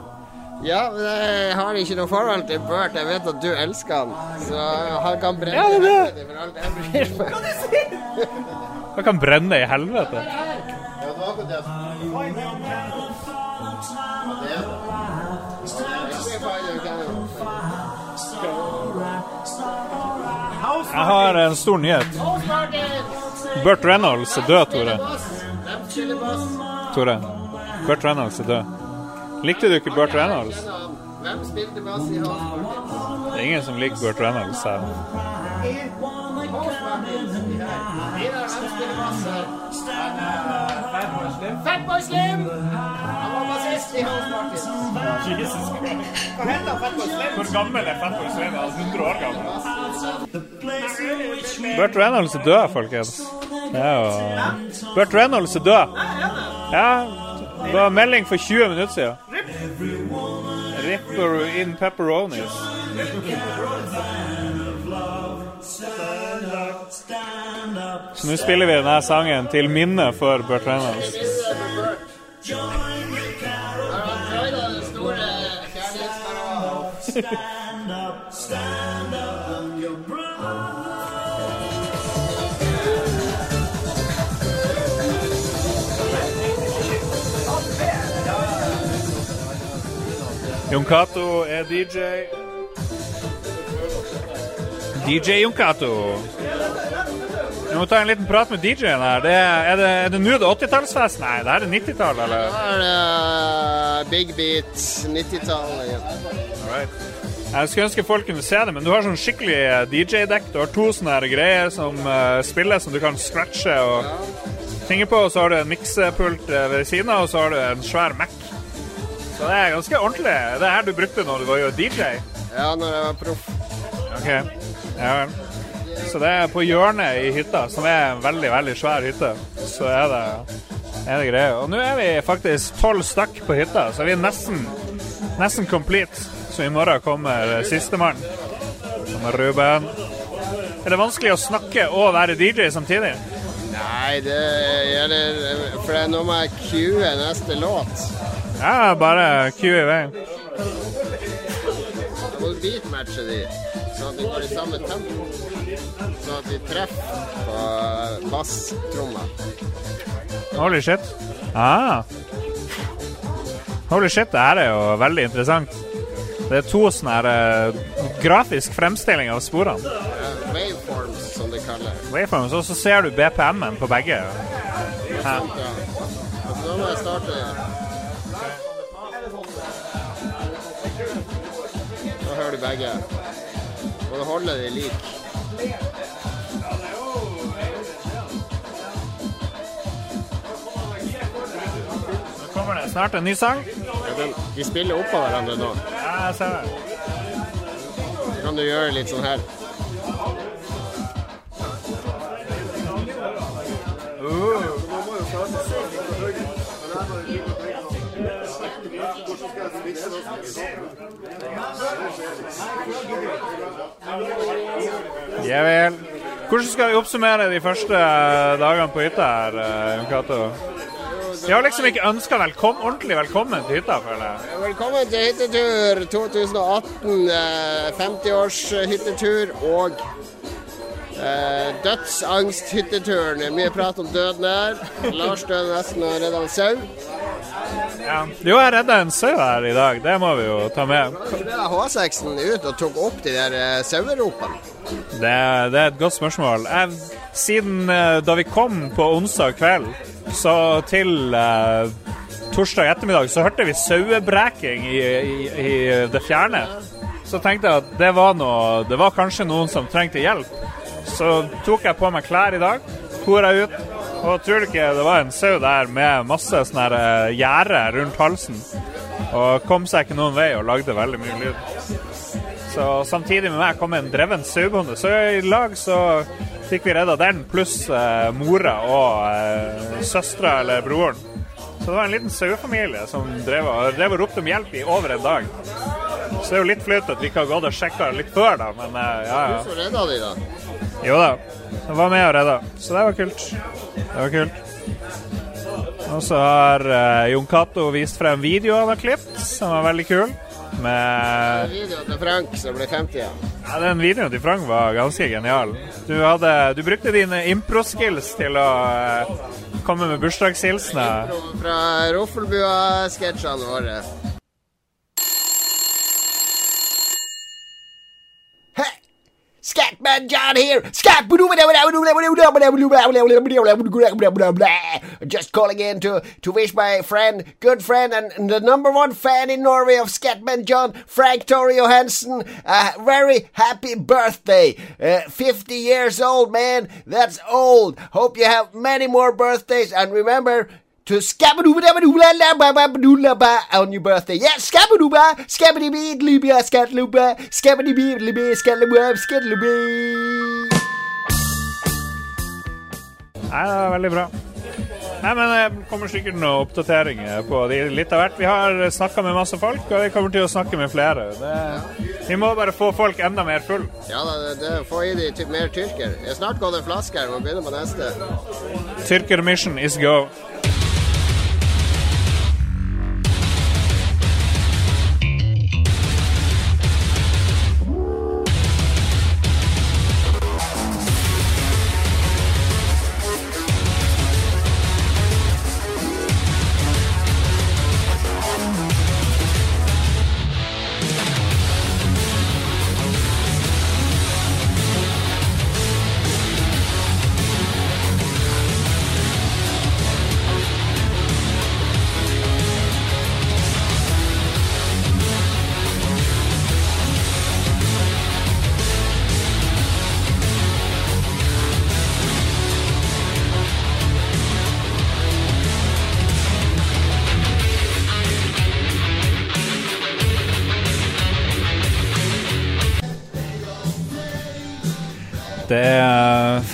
Ja, men jeg har ikke noe forhold til Bert. Jeg vet at du elsker han. Så han kan brenne Ja, det er det. for alt jeg bryr meg. Han kan brenne i helvete. Jeg har en stor nyhet. Burt Reynolds er død, Tore. Tore. Burt Reynolds er død. Likte du ikke Burt Reynolds? Det er ingen som liker Burt Reynolds her. Fatboy Slim! Han var bassist i House Party. Hvor gammel er Fatboy Slim? Er 100 år gammel. Burt Reynolds er død, folkens. Det er jo Burt Reynolds er død. Ja, det var melding for 20 minutter siden. Ripper in pepperonis. Så nå spiller vi denne sangen til minne for Burt Reynolds. Kjærlighetskaravan. Jon Cato er DJ. DJ Jon Cato. Vi må ta en liten prat med DJ-en her. Det er, er det er det nå det 80-tallsfest? Nei, det er 90-tallet, eller? Det er uh, Big Beat 90-tallet All Alright. Jeg skulle ønske folk kunne se det, men du har sånn skikkelig DJ-dekk. Du har to sånne greier som uh, spiller, som du kan scratche og tinge på. Og så har du en miksepult eh, ved siden av, og så har du en svær Mac. Så det er ganske ordentlig. Det er her du brukte når du var jo DJ. Ja, når jeg var proff. Ok, ja vel. Så det er på hjørnet i hytta, som er en veldig, veldig svær hytte. Så er det, er det greier. Og nå er vi faktisk tolv stykk på hytta, så er vi nesten, nesten complete. Så i morgen kommer sistemann. er Ruben. Er det vanskelig å snakke og være DJ samtidig? Nei, det gjelder For det- nå må jeg cue neste låt. Ja, bare cue i vei. Jeg må beatmatche de, sånn at de går i samme tempo. Sånn at de treffer på basstromma. Holy shit. Ah. Holy shit, det her er jo veldig interessant. Det er to sånne her uh, grafisk fremstilling av sporene. Uh, waveforms, som de kaller. Waveforms, og så ser du BPM-en på begge. Ja. Og må jeg starte Da hører du begge. Og det holder de lik. Kommer det snart en ny sang. Ja, den, de spiller oppå hverandre nå. Ja, jeg ser det. Kan du gjøre litt sånn her. Ja vel. Hvordan skal vi oppsummere de første dagene på hytta her, eh, Jon Cato? Vi har liksom ikke ønska velkom ordentlig velkommen til hytta, føler jeg. Velkommen til hyttetur 2018. eh, 50-års hyttetur og eh, dødsangst-hytteturen. Mye prat om døden her. Lars døde nesten og redda en sau. Ja. Jo, jeg redda en sau her i dag. Det må vi jo ta med. Så ble H6-en ut og tok opp de der eh, saueropene. Det, det er et godt spørsmål. Jeg, siden eh, da vi kom på onsdag kveld, så til eh, torsdag ettermiddag, så hørte vi sauebreking i, i, i det fjerne. Så tenkte jeg at det var noe Det var kanskje noen som trengte hjelp. Så tok jeg på meg klær i dag, for jeg ut. Og tror du ikke det var en sau der med masse sånn gjerde rundt halsen. Og kom seg ikke noen vei og lagde veldig mye lyd. Så samtidig med meg kom en dreven sauebonde. Så i lag så fikk vi redda den, pluss eh, mora og eh, søstera eller broren. Så det var en liten sauefamilie som drev drev og ropte om hjelp i over en dag. Så det er jo litt flaut at vi ikke har gått og sjekka litt før, da, men eh, ja, ja. Så redda de, da. Jo da. de var med og redda. Så det var kult. Det var kult. Og så har eh, Jon Cato vist frem videoen han har klippet, som var veldig kul. Med Videoen til Frank som ble 50 igjen. ja, Den videoen til Frank var ganske genial. Du, hadde, du brukte dine impro-skills til å eh, komme med bursdagshilsener. Fra Roffelbua-sketsjene våre. Scatman John here. Scat. Just calling in to, to wish my friend, good friend, and the number one fan in Norway of Scatman John, Frank Torre Johansen, a very happy birthday. Uh, 50 years old, man. That's old. Hope you have many more birthdays. And remember, to ba on your birthday. Yeah, skabadooba, skabadibee, libya, skatluba, skabadibee, libya, skatluba, skatluba. Nei, det er veldig bra. Nei, men Det kommer sikkert noen oppdateringer på de litt av hvert. Vi har snakka med masse folk, og vi kommer til å snakke med flere. Det, vi må bare få folk enda mer full. Ja det, det, få i de ty- mer tyrker. Jeg har snart gått en flaske her, må begynne på neste. Tyrker mission is go.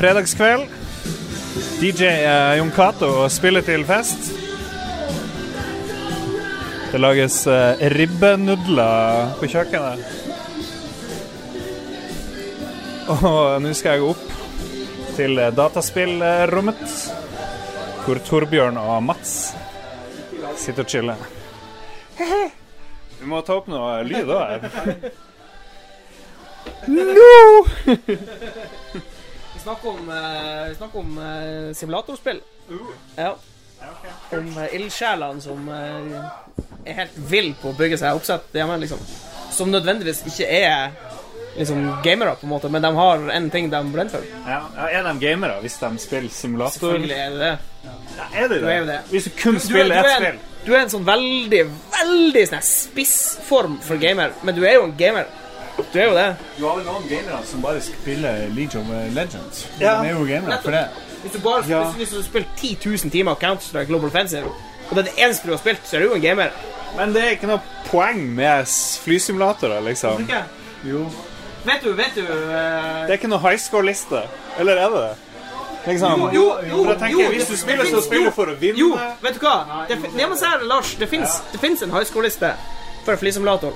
Fredagskveld. DJ uh, Jon Cato spiller til fest. Det lages uh, ribbenudler på kjøkkenet. Og nå skal jeg opp til eh, dataspillrommet, hvor Torbjørn og Mats sitter og chiller. Vi må ta opp noe lyd òg. Vi snakker om, eh, vi snakker om eh, simulatorspill. Ja. Om uh, ildsjelene som eh, er helt vill på å bygge seg oppsett hjemme, liksom. Som nødvendigvis ikke er liksom gamere, på en måte, men de har en ting de brenner for. Ja, ja, er de gamere hvis de spiller simulator? Selvfølgelig er det det. Ja, er det Du er jo det. Hvis du kun er, spiller ett spill? en, du er en sånn veldig, veldig sånn her spissform for gamer, men du er jo en gamer. Du er jo det. Du har vel noen gamere som bare spiller League of Legends. Ja. De er jo gamere for det. Hvis du bare Ja. hvis, du spiller 10 000 timer Counter-Strike Global Offensive, og det er det eneste du har spilt, så er du jo en gamer. Men det er ikke noe poeng med flysimulatorer, liksom. Jo. Vet du, vet du uh... Det er ikke noe high score-liste. Eller er det det? Liksom. Jo, jo, For jeg tenker, jo, Hvis du spiller, så spiller du for å vinne. Jo, vet du hva? Det, det, det, det, det fins det en high score-liste for flysimulator.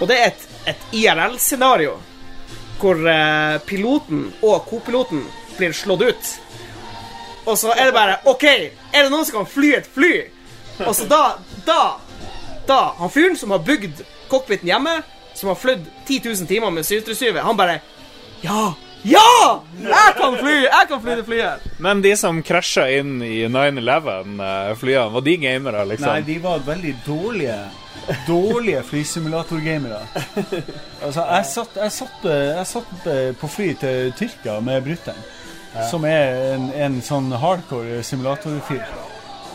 Og det er et, et IRL-scenario hvor eh, piloten og kopiloten blir slått ut. Og så er det bare OK, er det noen som kan fly et fly? Og så da Da Da Han fyren som har bygd cockpiten hjemme, som har flydd 10 000 timer med 737, han bare Ja! Ja! Jeg kan fly! Jeg kan fly det flyet! Men de som krasja inn i 9-11-flyene, var de gamere, liksom? Nei, de var veldig dårlige Dårlige flysimulatorgamere. Altså, jeg satt, jeg, satt, jeg satt på fly til Tyrkia med brutter'n, som er en, en sånn hardcore simulatorfyr.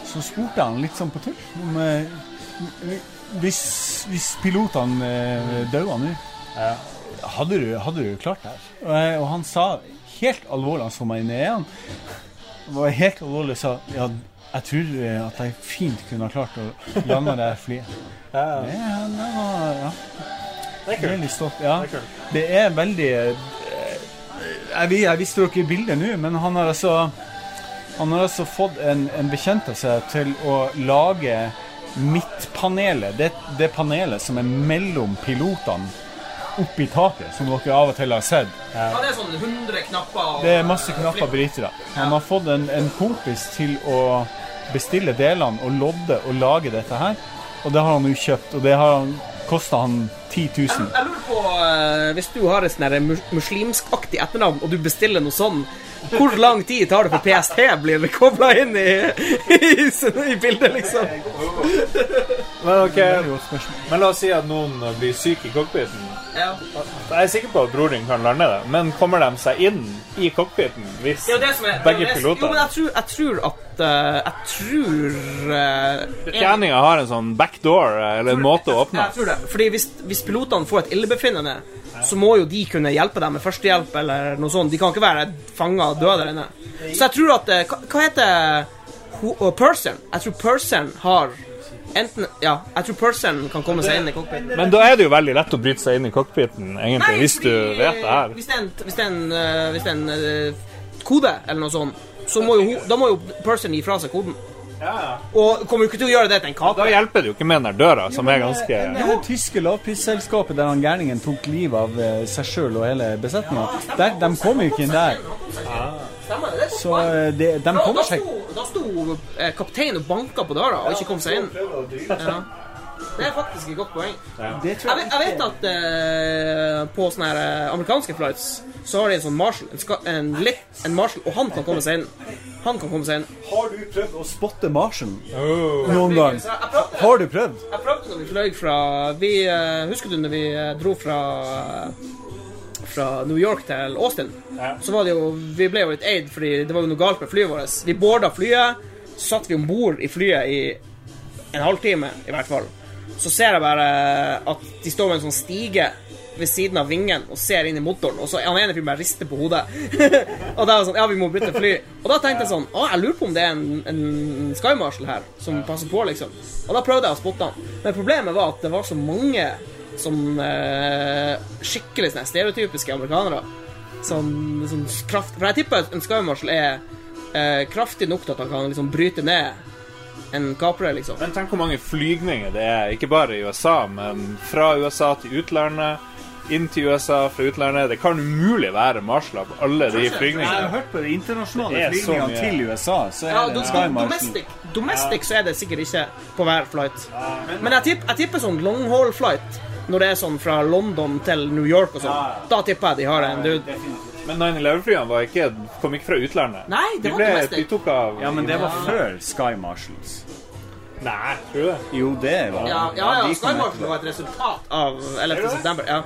Så spurte han litt sånn på tull om eh, hvis, hvis pilotene døde daua nå, hadde, du, hadde du klart det her? Og, og han sa helt alvorlig, han så meg inn i øynene, var helt alvorlig og sa ja, jeg tror eh, at jeg fint kunne ha klart å lande det flyet. Ja, ja. Det, det var, ja. Veldig stolt, ja. Det er veldig eh, Jeg, vi- jeg visste dere bildet nå, men han har altså Han har altså fått en, en bekjent av seg til å lage midtpanelet. Det, det panelet som er mellom pilotene oppi taket, som dere av og til har sett. Ja, det er sånn 100 knapper. og- Det er masse knapper brytere. Han har fått en, en kompis til å bestille delene og lodde og lage dette her. Og det har han jo kjøpt, og det har kosta han 10 000. Jeg lurer på, eh, Hvis du har et sånn mus- muslimskaktig etternavn, og du bestiller noe sånn, hvor lang tid tar det for PST blir kobla inn i, i, i bildet, liksom? Men ok, men la oss si at noen blir syke i cockpiten. Ja. Jeg er sikker på at broren din kan lande det, men kommer de seg inn i cockpiten hvis ja, er det begge piloter Jo, men jeg tror, jeg tror at eh, Jeg tror uh, Betjeninga har en sånn backdoor eh, eller en måte å åpne Jeg tror det. Fordi hvis, hvis pilotene får et illebefinnende, så må jo de kunne hjelpe dem med førstehjelp eller noe sånt. De kan ikke være fanga og døde der inne. Så jeg tror at eh, Hva, heter uh, Jeg tror Person har Enten Ja, jeg tror person kan komme seg inn i cockpiten. Men da er det jo veldig lett å bryte seg inn i cockpiten, egentlig, hvis du vet det her. Hvis det er en, hvis det er en, eh, hvis det er en eh, kode eller noe sånt, så må jo, da må jo person gi fra seg koden. Og kommer jo ikke til å gjøre det til en Da hjelper det jo ikke med den der døra, som er ganske Det her tyske lavprisselskapet der han gærningen tok livet av eh, seg sjøl og hele besetninga, de kom jo ikke inn der. Det? det? Så eh, de, de kommer kommer da seg sto, da sto eh, kapteinen og banka på døra og ikke kom seg inn. Ja. Det er faktisk et godt poeng. Ja. Jeg vet, jeg vet at eh, på sånne her, eh, amerikanske flights så har de en sånn marshal, en, ska, en, litt, en marshal, og han kan komme seg inn. Han kan komme seg inn. Har du prøvd å spotte marsjen noen gang? Har du prøvd? jeg prøvde når vi fløy fra vi, eh, Husker du når vi eh, dro fra fra New York til Austin? Så var det jo Vi ble jo litt eid fordi det var jo noe galt med flyet vårt. Vi boarda flyet, så satt vi om bord i flyet i en halvtime, i hvert fall. Så ser jeg bare at de står med en sånn stige ved siden av vingen og ser inn i motoren, og så han ene fyren bare rister på hodet. og da det sånn Ja, vi må bytte fly. Og da tenkte jeg sånn Å, jeg lurer på om det er en, en Sky Marshal her som passer på, liksom. Og da prøvde jeg å spotte han. Men problemet var at det var så mange som eh, skikkelig sånne stereotypiske amerikanere. Sånn, sånn kraft For jeg tipper en Sky Marshal er eh, kraftig nok til at han kan liksom bryte ned en kaprer, liksom. Men tenk hvor mange flygninger det er, ikke bare i USA, men fra USA til utlandet, inn til USA fra utlandet. Det kan umulig være marsler på alle de flygningene. Jeg har hørt på de internasjonale er flygningene til USA, så er Ja, det Sky do, domestic, domestic så er det sikkert ikke på hver flight. Men jeg tipper, jeg tipper sånn long haul flight, når det er sånn fra London til New York og sånn, da tipper jeg de har en dude. Men 9-11-flyene var ikke, kom ikke fra utlandet. Nei, det De var ble, de tok av Ja, men det var før Sky Marshals. Nei, tror du det? Jo, det var Ja, ja, ja de Sky Marshals Marshal var et resultat av 11. september. Ja.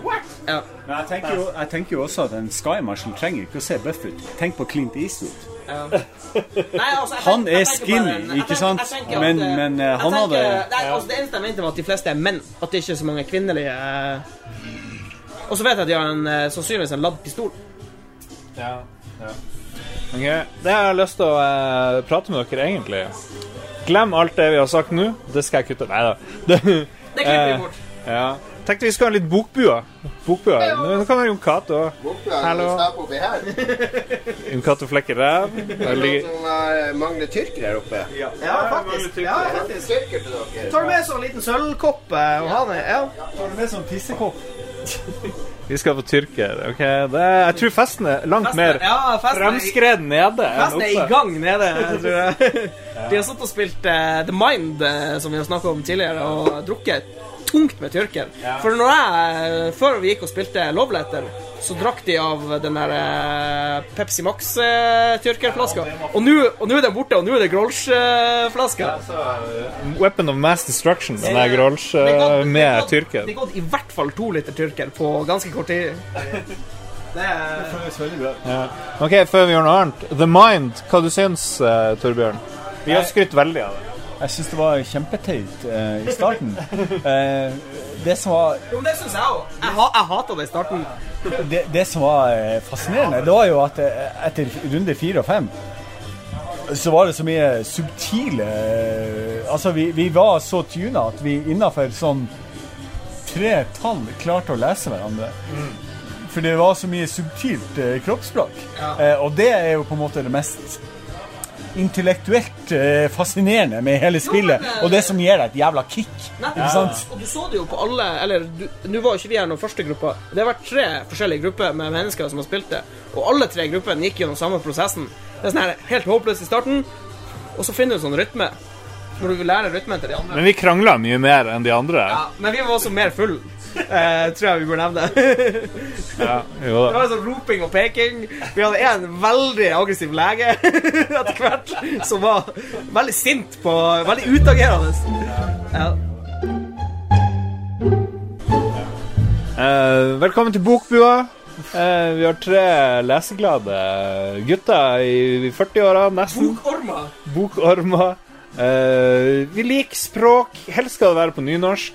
ja. Men jeg tenker, jo, jeg tenker jo også at en Sky Marshal trenger ikke å se buff ut. Tenk på Clint Eastwood. Nei, altså, Han er skinny, en, ikke sant? tenker Men- at, eh, men, uh, han tenker- hadde- Nei, altså, Det eneste jeg mente, var at de fleste er menn. At det ikke er så mange kvinnelige uh... Og så vet jeg at de har en, sannsynligvis en ladd pistol. Ja. ja. Ok, Det jeg har lyst til å eh, prate med dere egentlig Glem alt det vi har sagt nå. Det skal jeg kutte. Nei da. Det, Det klipper vi eh, bort. Ja. Tenkte vi skulle ha litt bokbua. Bokbua. Nå kan være Jon Cato. Hallo. Jon Cato flekker ræv. Der ligger- Som mangler tyrker her oppe. Ja, faktisk. Ja, faktisk. Tyrker til dere. Tar du med sånn liten sølvkopp eh, og ha det? Ja. Tar du med sånn tissekopp? Vi skal på tyrker. ok? Det, jeg tror festen er langt Festen- mer ja, fremskreden nede Festen er i gang nede, tror jeg. De har satt og spilt uh, The Mind, uh, som vi har snakka om tidligere, og drukket tungt med tyrker. For når jeg, eh, før vi gikk og spilte Love Letter, så drakk de av den der eh, Pepsi Max-tyrkerflaska. og nå og nå er den borte, og nå er det Grolsch-flaska. Weapon of Mass Destruction, den der Grolsch eh, med det er gått- tyrker. Det er gått i hvert fall to liter tyrker på ganske kort tid. Det føles veldig bra. Ja. Ok, før vi gjør noe annet. The Mind, hva du syns uh, Torbjørn? Vi har skrytt veldig av det. Jeg syns det var kjempeteit eh, i starten. Eh, det som var Jo, men det syns jeg òg. Jeg, ha, jeg hata det i starten. det, det som var eh, fascinerende, det var jo at eh, etter runde fire og fem så var det så mye subtile eh, Altså, vi, vi var så tuna at vi innafor sånn tre tall klarte å lese hverandre. For det var så mye subtilt eh, kroppsspråk. Og det er jo på en måte det mest intellektuelt eh, fascinerende med hele spillet, og det som gir deg et jævla kick. Ikke sant? Og du så det jo på alle Eller nå var jo ikke vi her noen første gruppa. Det har vært tre forskjellige grupper med mennesker som har spilt det. Og alle tre gruppene gikk gjennom samme prosessen. Det er sånn her helt håpløst i starten, og så finner du sånn rytme. Når du vil lære rytmen til de andre. Men vi krangla mye mer enn de andre. Ja, men vi var også mer full. Eh, tror jeg vi burde nevne. det Ja, jo da. var sånn roping og peking. Vi hadde en veldig aggressiv lege etter hvert, som var veldig sint på Veldig utagerende. Ja. Eh, velkommen til Bokbua. Eh, vi har tre leseglade gutter i 40-åra, nesten. Bokormer. Bokormer. Eh, vi liker språk. Helst skal det være på nynorsk.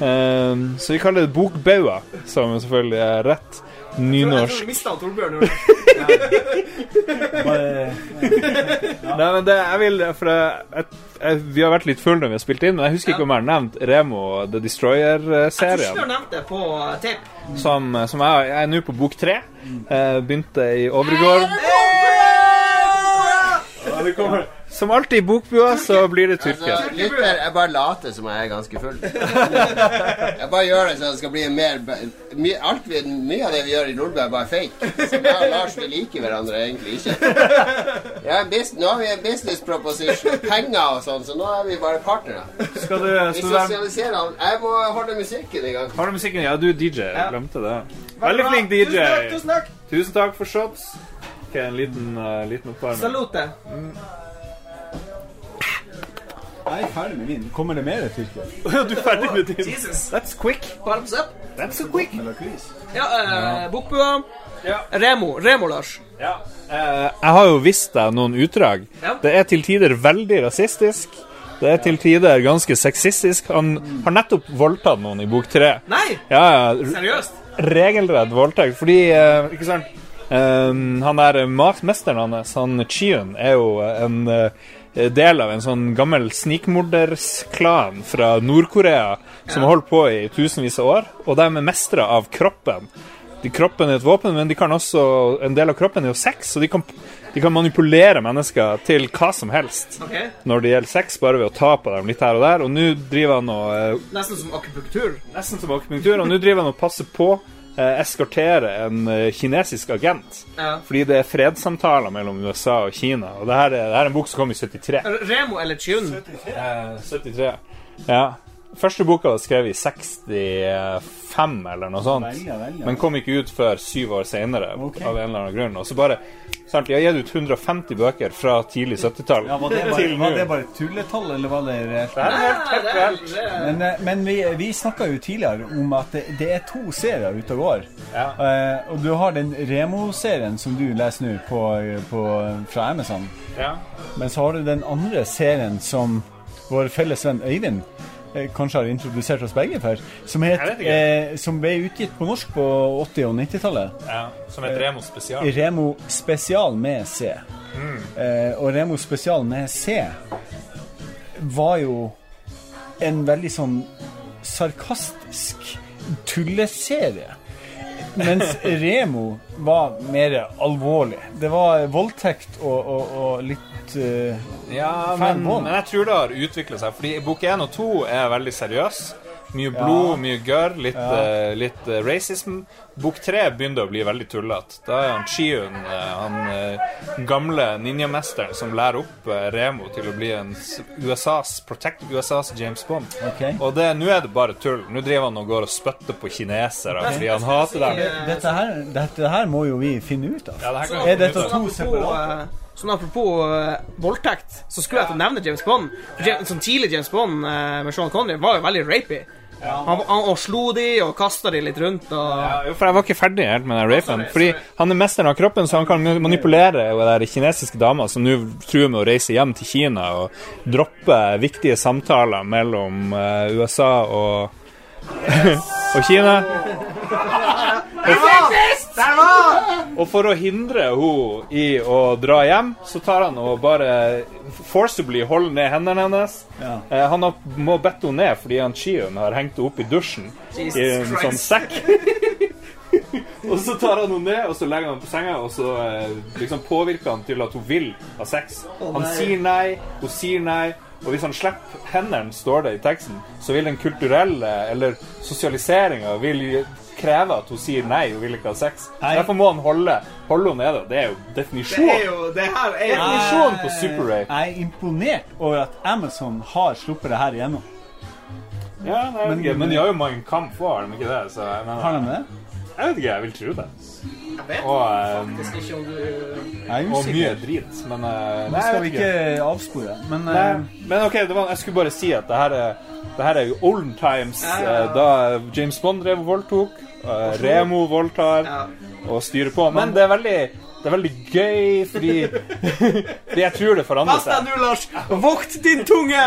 Eh, så vi kaller det Bokbaua, som selvfølgelig er rett Jeg tror nynorsk. du mista Torbjørn. nå. Nei, men det jeg vil For jeg, jeg, jeg, vi har vært litt fulle når vi har spilt inn, men jeg husker ikke om jeg har nevnt Remo The Jeg tror ikke Destroyer-serien. har nevnt det på uh, tape. Som, som jeg, jeg er nå på bok tre. Uh, begynte i Overgård. Som alltid i bokbua, så blir det tyrker. Altså, lytter, jeg bare later som jeg er ganske full. Jeg bare gjør det så det skal bli mer my, alt vi, Mye av det vi gjør i Nordbø, er bare fake. Så jeg og Lars vi liker hverandre egentlig ikke. Ja, nå har vi en business proposition, penger og sånn, så nå er vi bare partnere. Skal du, Vi sosialiserer han. Jeg må holde musikken i gang. Har du musikken? Ja, du er DJ. Jeg glemte det. Veldig flink DJ. Tusen takk. Tusen takk. Tusen takk for shots. Ok, En liten, uh, liten oppvarming. Salute. Jeg er ferdig med min. Kommer det mer tyrker? du er ferdig med din? Jesus. That's quick. Up. That's so quick. Ja, uh, Bokbua. Ja. Remo. Remo, Lars. Ja. Eh, jeg har jo vist deg noen utdrag. Ja. Det er til tider veldig rasistisk. Det er til tider ganske sexistisk. Han har nettopp voldtatt noen i bok tre. Nei, Ja, ja. seriøst. Regelrett voldtekt. Fordi eh, Ikke sant? Eh, han der matmesteren hans, han Chiun, er jo en eh, del av en sånn gammel snikmordersklan fra Nord-Korea som har holdt på i tusenvis av år. Og de er mestere av kroppen. De Kroppen er et våpen, men de kan også, en del av kroppen er jo sex, så de kan, de kan manipulere mennesker til hva som helst okay. når det gjelder sex, bare ved å ta på dem litt her og der. Og nå driver han og eh, Nesten som akupunktur. Nesten som akupunktur, og nå driver han og passer på eh, eskortere en eh, kinesisk agent. Ja. Fordi det er fredssamtaler mellom USA og Kina. Og det her er, det her er en bok som kom i 73. Remo eller Chun. Eh, 73. Ja. Første boka var skrevet i 65 eller noe sånt. Veldig, veldig. Men kom ikke ut før syv år senere okay. av en eller annen grunn. Og så bare sant, Jeg har gitt ut 150 bøker fra tidlig 70-tall Ja, var var det bare tulletall, eller var det reelt? Det er helt, helt reelt. Men, eh, men vi, vi snakka jo tidligere om at det, det er to serier ute og går. Ja. Uh, og du har den Remo-serien som du leser nå på, på, fra Amazon. Ja. Men så har du den andre serien som vår felles venn Øyvind kanskje har introdusert oss begge for, som, het, eh, som ble utgitt på norsk på 80- og 90-tallet. ja. Som het Remo spesial. Remo Spesial med C. Eh, og Remo Spesial med C var jo en veldig sånn sarkastisk tulleserie. Mens Remo var mer alvorlig. Det var voldtekt og, og, og litt uh, Ja, men, men jeg tror det har utvikla seg. Fordi bok 1 og 2 er veldig seriøs. Mye blod, Ja. mye gørr, litt, Ja. eh, litt uh, racism. Bok 3 begynner å bli veldig tullete. Da er han Chiun, eh, han gamle ninjamesteren, som lærer opp Remo til å bli en USAs Protect USAs James Bond. Okay. Og det, nå er det bare tull. Nå driver han og går og spytter på kinesere fordi han hater dem. Dette her, dette her må jo vi finne ut av. Ja, det Er dette to separate? Sånn apropos uh, voldtekt, så skulle jeg til å nevne James Bond. James, sånn tidlig James Bond uh, med Sean Connery var jo veldig rapey. Han, han slo de og kasta de litt rundt. Og, Ja, for jeg var ikke ferdig helt med den rapen. Fordi han er mesteren av kroppen, så han kan manipulere der kinesiske damer som nå truer med å reise hjem til Kina og droppe viktige samtaler mellom eh, USA og, og Kina. Og for å hindre henne i å dra hjem, så tar han og bare forcibly holder ned hendene hennes. Ja. Eh, han har, må bette henne ned fordi han Chiun har hengt henne opp i dusjen Jesus i en Christ. sånn sekk. og så tar han henne ned, og så legger han henne på senga, og så eh, liksom påvirker han til at hun vil ha sex. Han sier nei, hun sier nei. Og hvis han slipper hendene, står det i teksten, så vil den kulturelle eller sosialiseringa vil kreve at hun sier nei, hun vil ikke ha sex. Nei. Derfor må han holde, holde henne nede. Det er jo definisjon. Det er jo Det her er Definisjon på Super Ray. Jeg er imponert over at Amazon har sluppet det her igjennom. Ja, nei, Men- ikke, men de har jo mange kamp òg, har de ikke det? Så, men, Har de det? jeg vet ikke, jeg vil tro det. Jeg vet Og, faktisk ikke om du Jeg er og mye drit, men uh, Nå skal vi ikke. avspore. Men Nei, eh, men ok, det var, jeg skulle bare si at det her er, det her er jo olden times, Ja, ja, ja. eh, da James Bond drev og voldtok, eh, Remo voldtar Ja. og styrer på. Men det er veldig, det er veldig gøy, fordi, fordi jeg tror det forandrer Pass deg seg. nå, Lars! Vokt din tunge!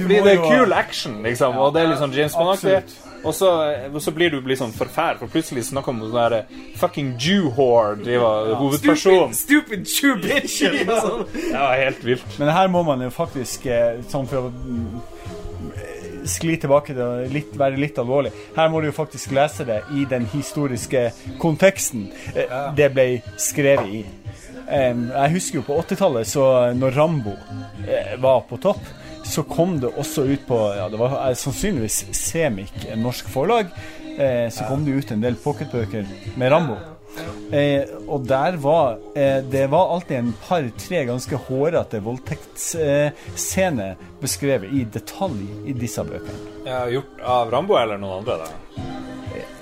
Fordi det er cool kul action, liksom, og det er litt sånn James Bond-aktig. Og så, og så blir du liksom forferd, for plutselig snakker om sånn der fucking Jew whore, ja. hovedpersonen. Stupid, stupid Jew bitch! Det var helt vilt. Men her må man jo faktisk, eh, sånn for å skli tilbake til å litt, være litt alvorlig, her må du jo faktisk lese det i den historiske konteksten eh, det ble skrevet i. Jeg husker jo på 80-tallet, så når Rambo eh, var på topp, så kom det også ut på ja, det var eh, sannsynligvis Semik, en norsk forlag, eh, så kom det ut en del pocketbøker med Rambo. Eh, og der var eh, Det var alltid en par-tre ganske hårete voldtektsscener beskrevet i detalj i disse bøkene. Ja, gjort av Rambo eller noen andre, da?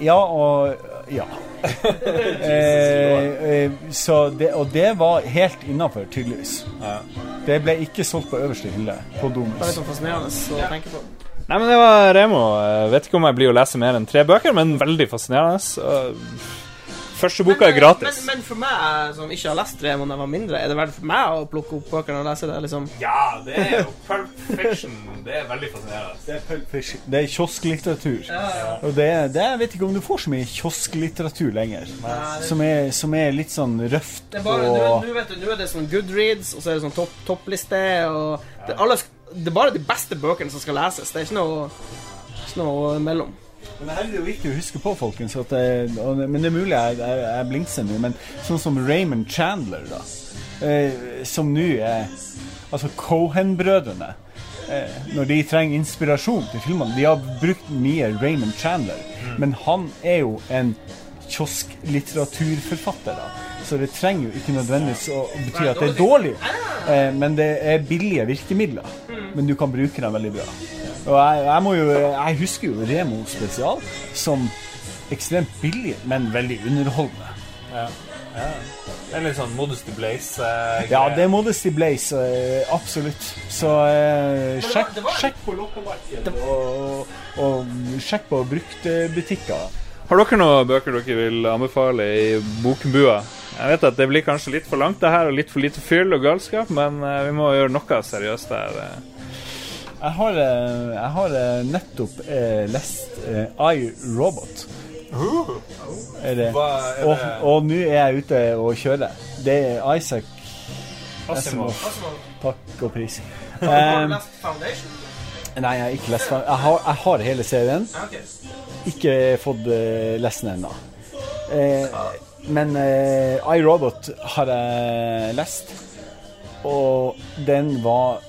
Ja og ja. eh, eh, så det, og det var helt innafor, tydeligvis. Ja. Det ble ikke solgt på øverste hylle på Det er Domus. litt fascinerende å tenke på. Nei, men det var Remo. Jeg vet ikke om jeg blir å lese mer enn tre bøker, men veldig fascinerende. Første boka er gratis. Men, men for meg som ikke har lest det da jeg var mindre, er det verdt for meg å plukke opp bøkene og lese det? liksom? Ja, det er jo Pulp Fiction. Det er veldig fascinerende. Det er Pulp Fiction. Det er kiosklitteratur. Og det, det jeg vet ikke om du får så mye kiosklitteratur lenger. Som er, som er litt sånn røft Det er bare, nå, og nå vet du, nå er det sånn Goodreads, og så er det sånn topp, toppliste, og det, alle, det er bare de beste bøkene som skal leses. Det er ikke noe, ikke noe mellom. Men her er det jo viktig å huske på, folkens, og, men det er mulig jeg, jeg, jeg blingser nå, men sånn som Raymond Chandler, da, eh, som nå er Altså Cohen-brødrene. Eh, når de trenger inspirasjon til filmene De har brukt mye Raymond Chandler, men han er jo en kiosklitteraturforfatter, da. Så det trenger jo ikke nødvendigvis å bety at det er dårlig, eh, men det er billige virkemidler. Men du kan bruke dem veldig bra. Og jeg, jeg må jo Jeg husker jo Remo spesial som ekstremt billig, men veldig underholdende. Ja, Det er litt sånn Modesty Blaze. Ja, det er Modesty Blaze, eh, absolutt. Så eh, sjekk, sjekk på loppemarkedet og, og sjekk på bruktbutikker. Har dere noen bøker dere vil anbefale i bokbua? Jeg vet at det blir kanskje litt for langt det her, og litt for lite fyll og galskap, men eh, vi må gjøre noe seriøst der. Eh. Jeg har, eh, jeg har eh, nettopp eh, lest eh, I, Robot. Er det? Hva er Og, det? og nå er jeg ute og kjører. Det er Isaac Asimov. Asimov. Takk og pris. Har du Um, lest Foundation? nei, jeg har ikke lest den. Jeg har, jeg har hele serien. Ikke fått uh, lest den ennå. Eh, men eh, iRobot har jeg lest, og den var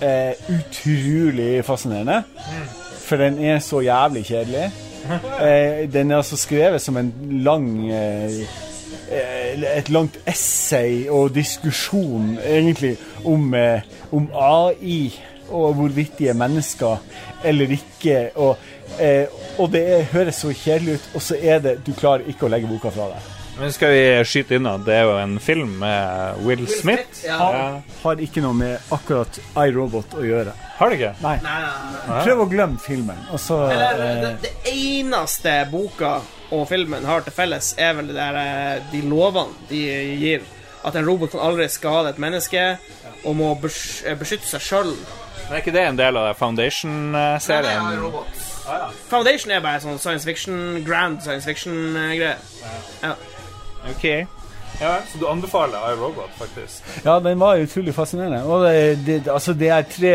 eh, utrolig fascinerende. For den er så jævlig kjedelig. Eh, den er altså skrevet som en lang eh, eh, Et langt essay og diskusjon, egentlig, om, eh, om AI og hvorvidt de er mennesker eller ikke. Og, eh, og det er, høres så kjedelig ut, og så er det Du klarer ikke å legge boka fra deg. Men skal vi skyte inn at det er jo en film med Will Smith? Ja. Har, har ikke noe med akkurat iRobot å gjøre. Har det ikke? Nei. Nei, nei, nei. Prøv å glemme filmen, og så Eller, eh, det, det eneste boka og filmen har til felles, er vel det der, eh, de lovene de gir. At en robot kan aldri skade et menneske, og må eh, beskytte seg sjøl. Men er ikke det en del av Foundation-serien? Foundation er bare sånn science fiction, grand science fiction-greie. Ja. OK. Ja, Så du anbefaler iRobot, faktisk? Ja, den var utrolig fascinerende. Og det, det, altså, de er tre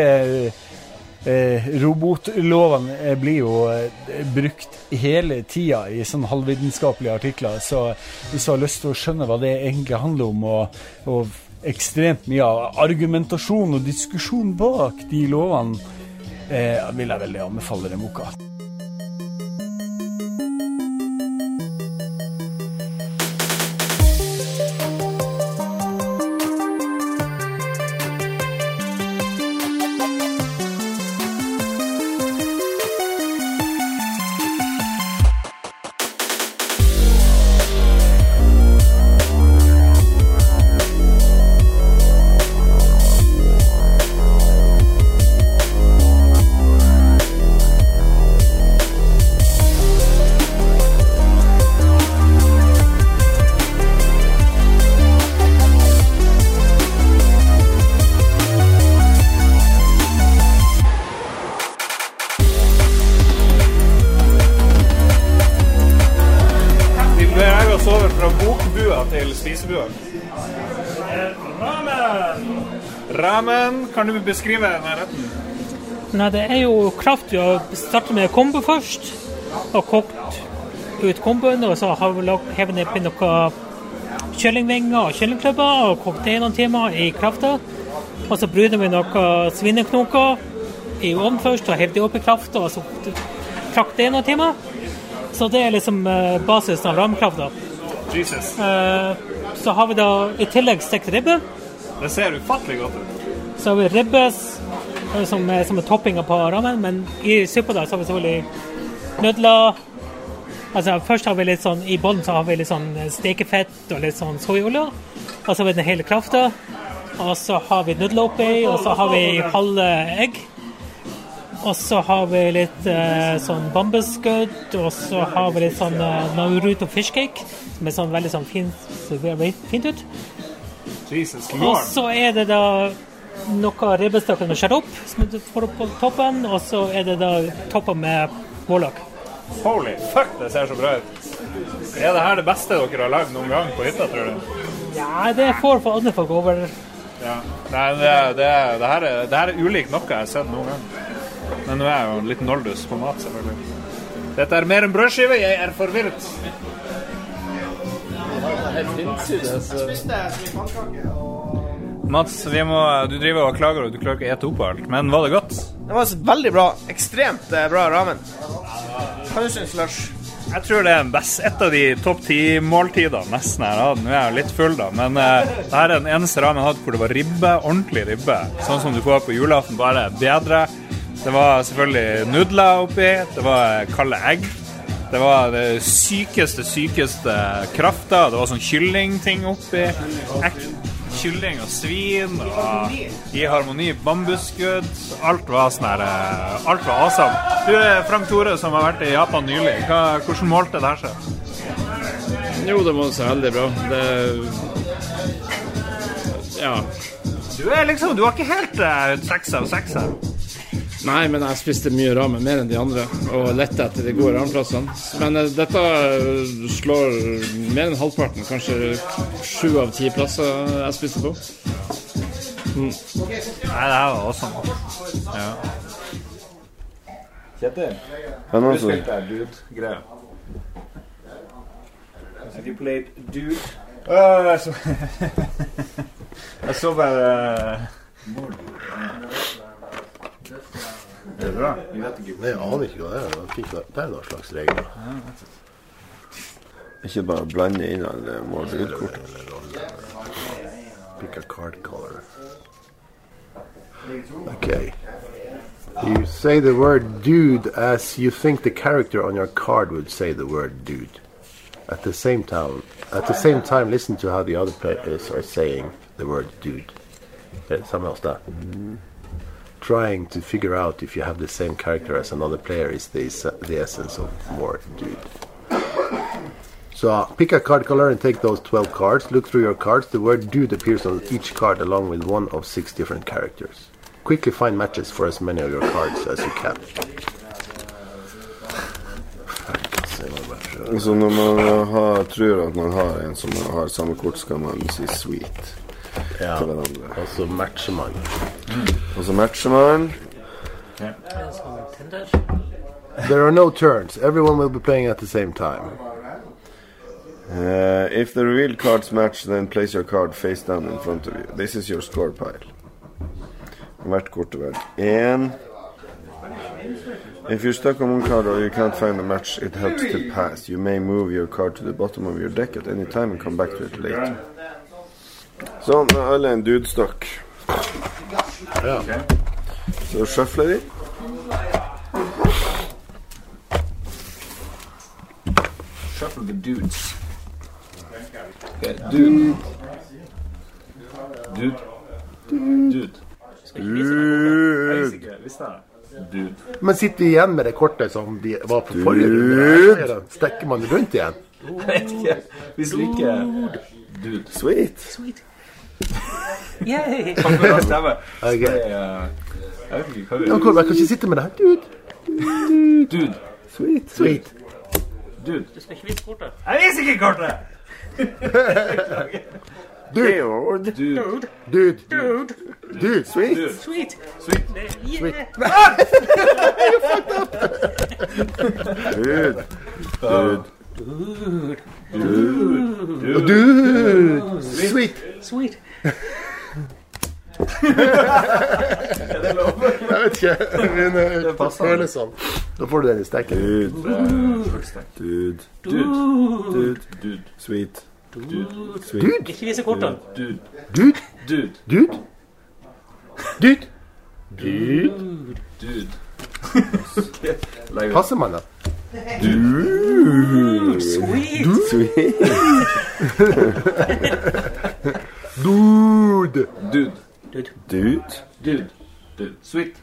eh, robotlovene eh, blir jo eh, brukt hele tida i sånne halvvitenskapelige artikler. Så hvis du har lyst til å skjønne hva det egentlig handler om, og, og ekstremt mye av argumentasjon og diskusjon bak de lovene, eh, vil jeg veldig anbefale dem boka. Kan du beskrive denne retten? Nei, det er jo kraftig å starte med kombo først. Og kokt ut komboen, og så har vi lagt- hevet ned noen kyllingvinger og kyllingklubber og kokt det noen timer i krafta. Og så bryter vi noen svineknoker i ovnen først og hever det opp i krafta, og så trakk det noen timer. Så det er liksom eh, basisen av rammekrafta. Jesus. Eh, så har vi da i tillegg stekt ribbe. Det ser ufattelig godt ut. Så har vi ribbes eh, som, er- som er toppinga på rammen, men i suppa da så har vi selvfølgelig nudler. Altså Først har vi litt sånn i bunnen så har vi litt sånn stekefett og litt sånn soyaolje. Og så har vi den hele krafta. Og så har vi nudler oppi, og så har vi halve egg. Og så har vi litt eh, sånn bambusskudd, og så har vi litt sånn eh, Naruto fishcake, som er sånn veldig sånn fint, ser fint ut. Jesus Og så er det da noe ribbestykker med opp, som du får opp på toppen, og så er det da toppa med vårløk. Holy fuck, det ser så bra ut. Er det her det beste dere har lagd noen gang på hytta, tror du? Ja, det får for andre folk over. Ja. Nei, det, det, det, her er, det her er ulikt noe jeg har sett noen gang. Men nå er jeg jo en liten noldus på mat, selvfølgelig. Dette er mer enn brødskive. Jeg er forvirret. Mats, vi må, du driver og klager og du klarer ikke å ete opp alt, men var det godt? Det var veldig bra. Ekstremt eh, bra ramen. Hva du syns Lars? Jeg tror det er best, et av de topp ti-måltidene nesten jeg har hatt. Nå er jeg litt full, da, men uh, det her er den eneste ramen jeg har hatt hvor det var ribbe, ordentlig ribbe. Sånn som du får på julaften, bare bedre. Det var selvfølgelig nudler oppi, det var kalde egg. Det var det sykeste, sykeste krafta. Det var sånn kyllingting oppi. Ek kylling og svin og i harmoni bambusskudd. Alt var sånn her eh, Alt var awesome. Du er Frank Tore som har vært i Japan nylig. Hva, hvordan målte det her seg? Jo, det må se veldig bra. Det Ja. Du er liksom Du har ikke helt uh, seks av seks her. Nei, men jeg spiste mye ramen, mer enn de andre, og lette etter de gode ramplassene. Men uh, dette eh, slår mer enn halvparten, kanskje sju av ti plasser jeg spiste på. Nei, det her var awesome. Ja. Kjetil, du spilte der dude-greia. Have you played dude? Uh, jeg så Jeg så bare Det er bra. Jeg. Nei, jeg aner ikke hva det er. Jeg fikk det det er noen slags regler. Ikke bare blande inn alle mål og utkort. Pick a card color. Okay. You say the word dude as you think the character on your card would say the word dude. At the same time, at the same time, listen to how the other players are saying the word dude. Eh, Samme hos deg. Trying to figure out if you have the same character as another player is the, the essence of more dude. So uh, pick a card color and take those 12 cards. Look through your cards. The word dude appears on each card along with one of six different characters. Quickly find matches for as many of your cards as you can. Så når man har, tror at man har en som har samme kort, skal man si sweet Ja. til hverandre. Og så matcher man. Og så matcher man. There are no turns. Everyone will be playing at the same time. Uh, if the revealed cards match, then place your card face down in front of you. This is your score pile. Hvert kort er verdt én. If you're stuck on one card or you can't find a match it helps to pass, you may move your card to the bottom of your deck at any time and come back to it later. Sånn, da er alle en dudestokk. Ja. Så sjøfler vi. Shuffle the dudes. Okay, dude. Dude. Dude. Dude. Jeg jeg? Dude. Men sitter vi igjen med det kortet som de var på forrige runde? Stekker man det rundt igjen? Jeg vet ikke. Hvis du ikke Dude. Sweet. Yay! Takk for at stemme. Ok. Det er- Jeg vet ikke hva vi Ja, Kolberg, kan ikke sitte med det her. Dude. Dude. Sweet. Sweet. Dude. Du skal ikke vise kortet. Jeg viser ikke kortet! Dude. Dude. Dude. Dude, Dude. Sweet. Dude. sweet. Sweet. Yeah. Sweet. Dude. Dude. Dude. Sweet. Sweet. Jeg vet ikke. Men eh, det føles sånn. Da får du den i stekken. Dude. Dude. Dude. Dude. Dude. Sweet. Dude. Dude. Ikke vise kortene. Dude. Dude. Dude. Dude. Dude. Dude. Dude. Passer man da? Dude. Sweet. Sweet. Dude. Dude. Dude. Dude. Dude. Sweet.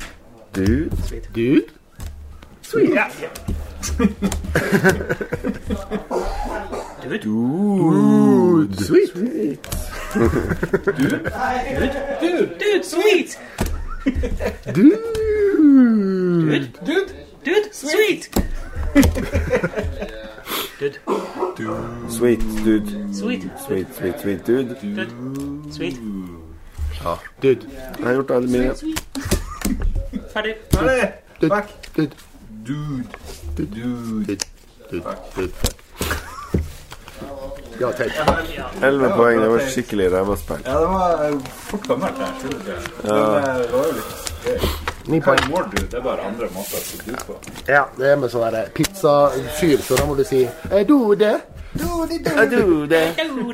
Dude. Sweet. Dude. Sweet. Yeah. Dude. Sweet. Dude. Dude, sweet. Dude. Dude, dude, sweet. Dude, Sweet. Dude. sweet. Sweet, sweet, sweet dude. Dude, sweet. Ja. Dude. Jeg har gjort alle mine. Ferdig. Dude. fuck Dude. Dude. Dude. Dude. Dude. Dude. Ja, teit. Elleve poeng. Det var skikkelig ræva. Ja, det var fort gammelt der. skjønner du ikke? Men eh, det var jo litt Ni poeng. More du? det er bare andre måter å sitte ut på. Ja, det er med sånn pizzafyr, så da må du si eh, Dude. Dude. du Det Du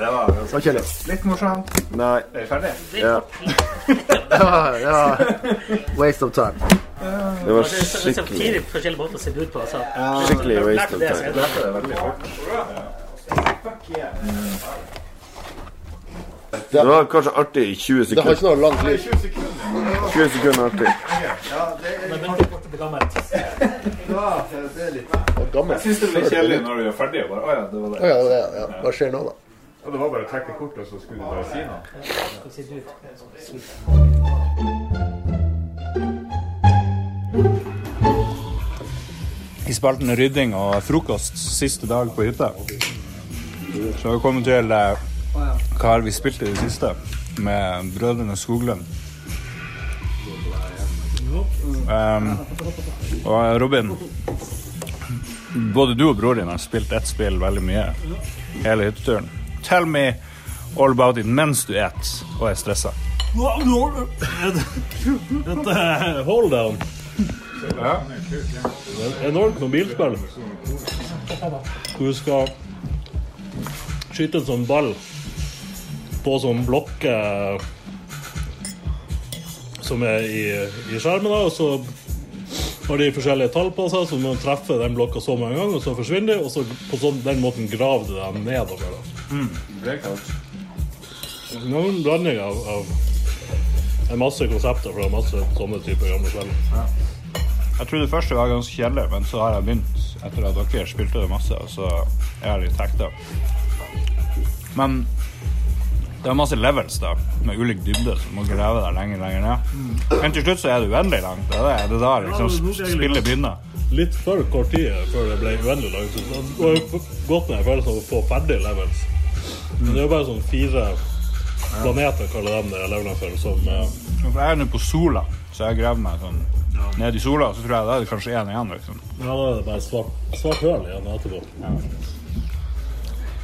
Det var altså litt morsomt. Nei. Er vi ferdige? Ja. Ja, ja. Waste of time. Det var Det skikkelig fire forskjellige måter å se ut på. Altså. Skikkelig waste of det, så time. det- er veldig fort. Det var kanskje artig i 20 sekunder. Det har ikke noe langt liv. 20 sekunder artig. Ja, det er gammelt. Jeg syns det blir kjedelig når du er ferdig. Bare, å ja, det var Å det. ja, det, ja. Hva skjer nå, da? Ja, det var bare å trekke kortet, og så skulle du bare si noe. I spalten rydding og frokost siste dag på hytta. Så har vi kommet til eh, hva har vi spilt i det siste med Brødrene Skoglund. Um, og Robin, både du og bror din har spilt ett spill veldig mye hele hytteturen. Tell me all about it mens du et og er stressa. Eh, hold down. Et enormt mobilspill. Hvor du skal skyte en sånn ball på sånn blokke som er i, i skjermen, da, og så har de forskjellige tall på seg, så du må treffe den blokka så mange ganger, og så forsvinner de, og så på sånn, den måten graver du dem nedover. Da. Det er klart. Det er en blanding av, av en masse konsepter fra masse sånne typer gamle spill. Jeg trodde først det var ganske kjedelig, men så har jeg begynt etter at dere spilte det masse, og så er jeg litt hekta. Men det er masse levels da, med ulik dybde, så du må grave deg lenger lenger ned. Men til slutt så er det uendelig langt. Det er det, det er da liksom Ja, det spillet begynner. litt for kort tid før det ble uendelig langt. Så Det var gått godt med en følelse av å få ferdig levels. Men det er jo bare sånn fire planeter, kaller de det levelene for, som ja. For jeg er nå på Sola, så jeg graver meg sånn ned i Sola, så tror jeg det er kanskje én igjen. liksom. Ja, da er det bare svart, svart høl igjen etterpå.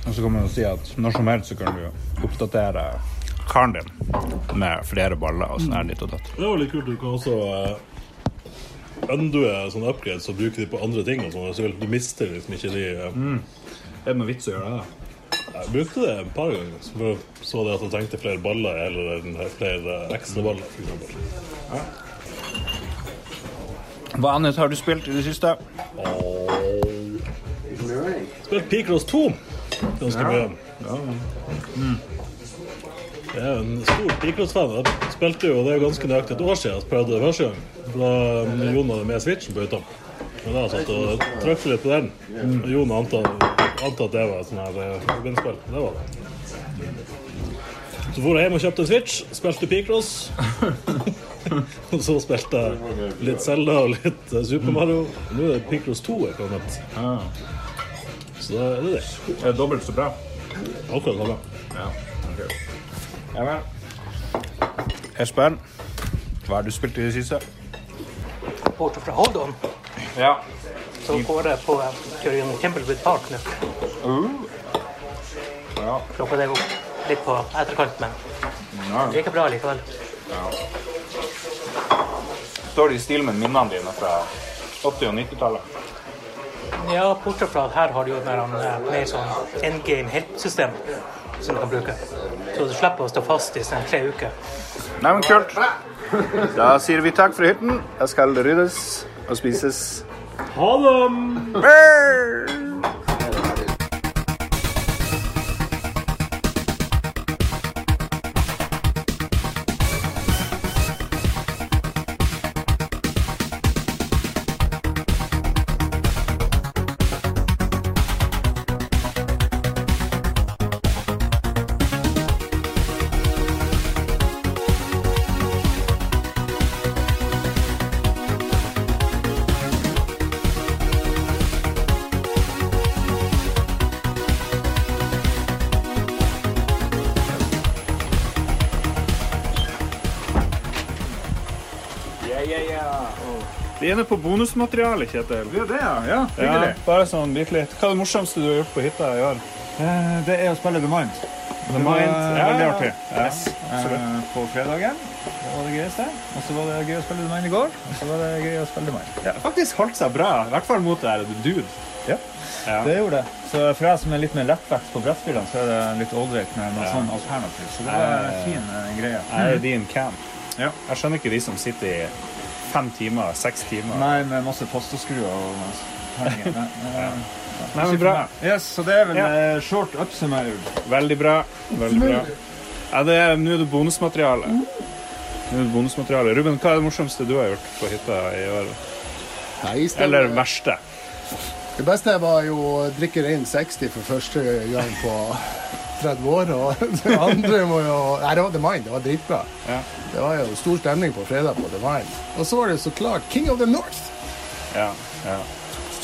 Og så kan man jo si at når som helst så kan du oppdatere karen din med flere baller og sånn her ditt og datt. Det var litt kult. Du kan også uh, undoe sånne upgrades og bruke de på andre ting. og sånn, så du mister liksom ikke de eh, Det er med vits å gjøre det. Jeg brukte det et par ganger. Så jeg så det at jeg trengte flere baller eller flere ekstra baller. For eksempel. Hva annet har du spilt i det siste? Spilt Picross 2 ganske Ja. mye. Jeg er en stor Picross-fan. Jeg spilte jo, Det er ganske nøyaktig et år siden jeg prøvde det første gang. Da um, Jon hadde med Switchen på hytta. Da satt jeg og trykte litt på den. Og Jon antar at det var et sånt her eh, forbindespill. Det var det. Så for jeg hjem og kjøpte en Switch, spilte Picross. og så spilte jeg litt Zelda og litt eh, Super Mario. Nå er det Picross 2 er kommet. Så da er det det. Er det dobbelt så bra? Akkurat samme. Ja, okay. Ja vel. Espen, hva har du spilt i det siste? Borte fra Holdon? Ja. så går jeg på å Kimblewood Park nå. Ja. Klokka er jo litt på etterkant, men Ja. like bra likevel. Står det i stil med minnene dine fra 80- og 90-tallet? Ja, bortsett fra at her har du jo mer, eh, mer sånn endgame help-system som du kan bruke. Så du slipper å stå fast i sånn tre uker. Nei, men kult. Da sier vi takk for hytten. Jeg skal ryddes og spises. Ha det! Vi er inne på bonusmateriale, Kjetil. Vi er det, ja. ja Ja, bare sånn bitte litt. Hva er det morsomste du har gjort på hytta i år? Eh, Det er å spille The Mind. The Mind, ja, veldig artig. Yes, Eh, absolutt. På fredagen. Det var det gøyeste. Og så var det gøy å spille The Mind i går. Og så var det gøy å spille The Mind. Ja, faktisk holdt seg bra, i hvert fall mot det her dude. Ja, Ja. det gjorde det. Så for deg som er litt mer lettvekt på brettspillene, så er det litt ålreit med noe Ja. sånn alternativ. Så det var en Eh, fin greie. Jeg er din camp. Ja. Jeg skjønner ikke de som sitter i fem timer, seks timer. Nei, med masse pastaskruer og terninger. Nei, eh, Nei, men bra. Yes, så det er vel Ja. eh, short upsummary. Veldig bra. Veldig bra. Ja, det er, nå er det bonusmateriale. Nå er det bonusmateriale. Ruben, hva er det morsomste du har gjort på hytta i år? Eller verste? Det beste var jo å drikke rein 60 for første gang på 30 år. Og det andre må jo Nei, det var The Mind. Det var dritbra. Ja. Det var jo stor stemning på fredag på The Mind. Og så var det så klart King of the North. Ja. ja.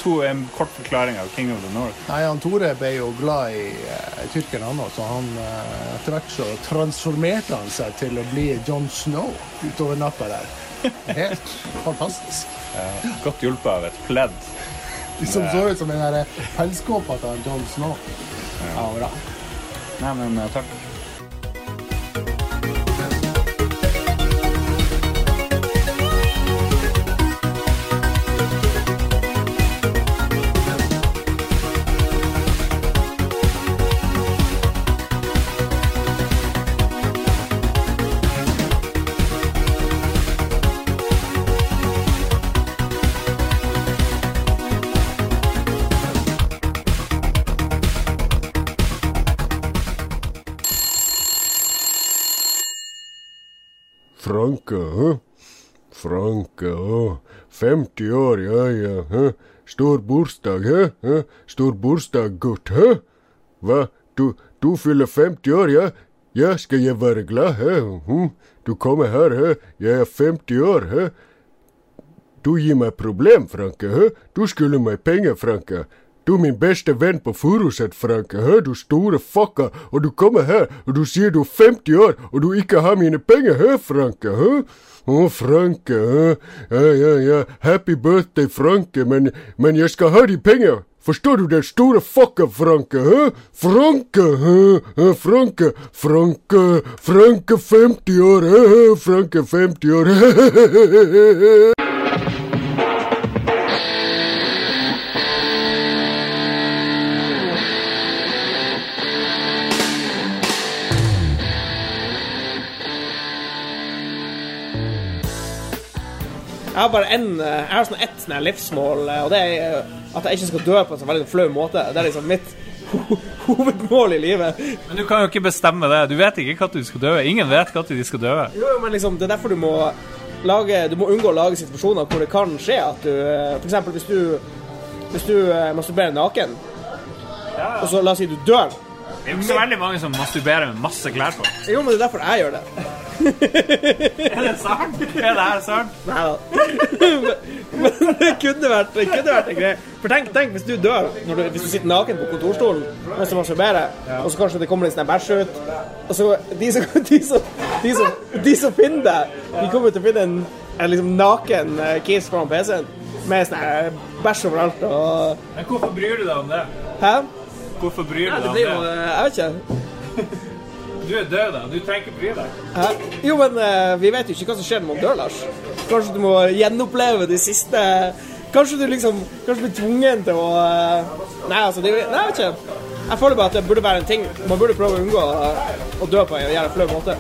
To, en kort forklaring av King of the North. Nei, han Tore ble jo glad i uh, tyrkeren han også, så han uh, etter hvert så transformerte han seg til å bli John Snow utover natta der. Helt fantastisk. Ja. Godt hjulpet av et pledd. De som så ut som den der pelskåpa til John Snow. Ja, bra. Nei, men eh, takk. Franke, hæ? Franke, å. 50 år, ja, ja. Hæ? Stor bursdag, hæ? Stor bursdag, gutt, hæ? Hva? Du, du fyller 50 år, ja? Ja, skal jeg være glad, hæ? Hm? Du kommer her, hæ? Jeg er 50 år, hæ? Du gir meg problem, Franke. Hæ? Du skylder meg penger, Franke. Du er min beste venn på Furuset, Franke. Hæ? Du store fucker. Og du kommer her, og du sier du er 50 år, og du ikke har mine penger. Hæ, Franke? Hæ? Å, Franke. Hæ? Ja, ja, ja. Happy birthday, Franke. Men, men jeg skal ha de penger. Forstår du den store fucker, Franke? Hæ? Franke, hæ? Hæ, Franke, Franke, Franke 50 år, hæ? hæ, Franke 50 år, Jeg har bare en, eh, jeg har sånn ett sånn livsmål, eh, og det er eh, at jeg ikke skal dø på en sånn veldig flau måte. Det er liksom mitt ho hovedmål i livet. Men du kan jo ikke bestemme det. Du vet ikke når du skal dø. Ingen vet når de skal dø. Jo, men liksom, det er derfor du må lage Du må unngå å lage situasjoner hvor det kan skje at du F.eks. Hvis du Hvis du masturberer naken, og så la oss si du dør Det er jo ikke så veldig mange som masturberer med masse klær på. Jo, men det er derfor jeg gjør det. Er det sant? Er det her sant? Nei da. Men det kunne vært, det kunne vært en greie. For tenk, tenk hvis du dør når du, hvis du sitter naken på kontorstolen mens du masturberer, og så kanskje det kommer litt sånn bæsj ut, og så de som, de, som, de, som, de som finner deg, de kommer til å finne en, en liksom naken eh, kiss foran PC-en med sånn bæsj overalt og Men hvorfor bryr du deg om det? Hæ? Hvorfor bryr du deg om det? eh, Jeg vet ikke. Du er død, da. Du trenger ikke bry deg. Hæ? Jo, men eh, vi vet jo ikke hva som skjer når man dør, Lars. Kanskje du må gjenoppleve de siste Kanskje du liksom Kanskje blir tvungen til å eh, Nei, altså, det, nei, jeg vet ikke. Jeg føler bare at det burde være en ting man burde prøve å unngå eh, å dø på en jævla flau måte.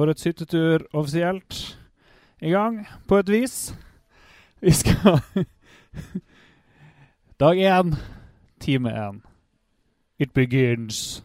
Årets hyttetur offisielt i gang, på et vis. Vi skal Dag én, time én. It begins.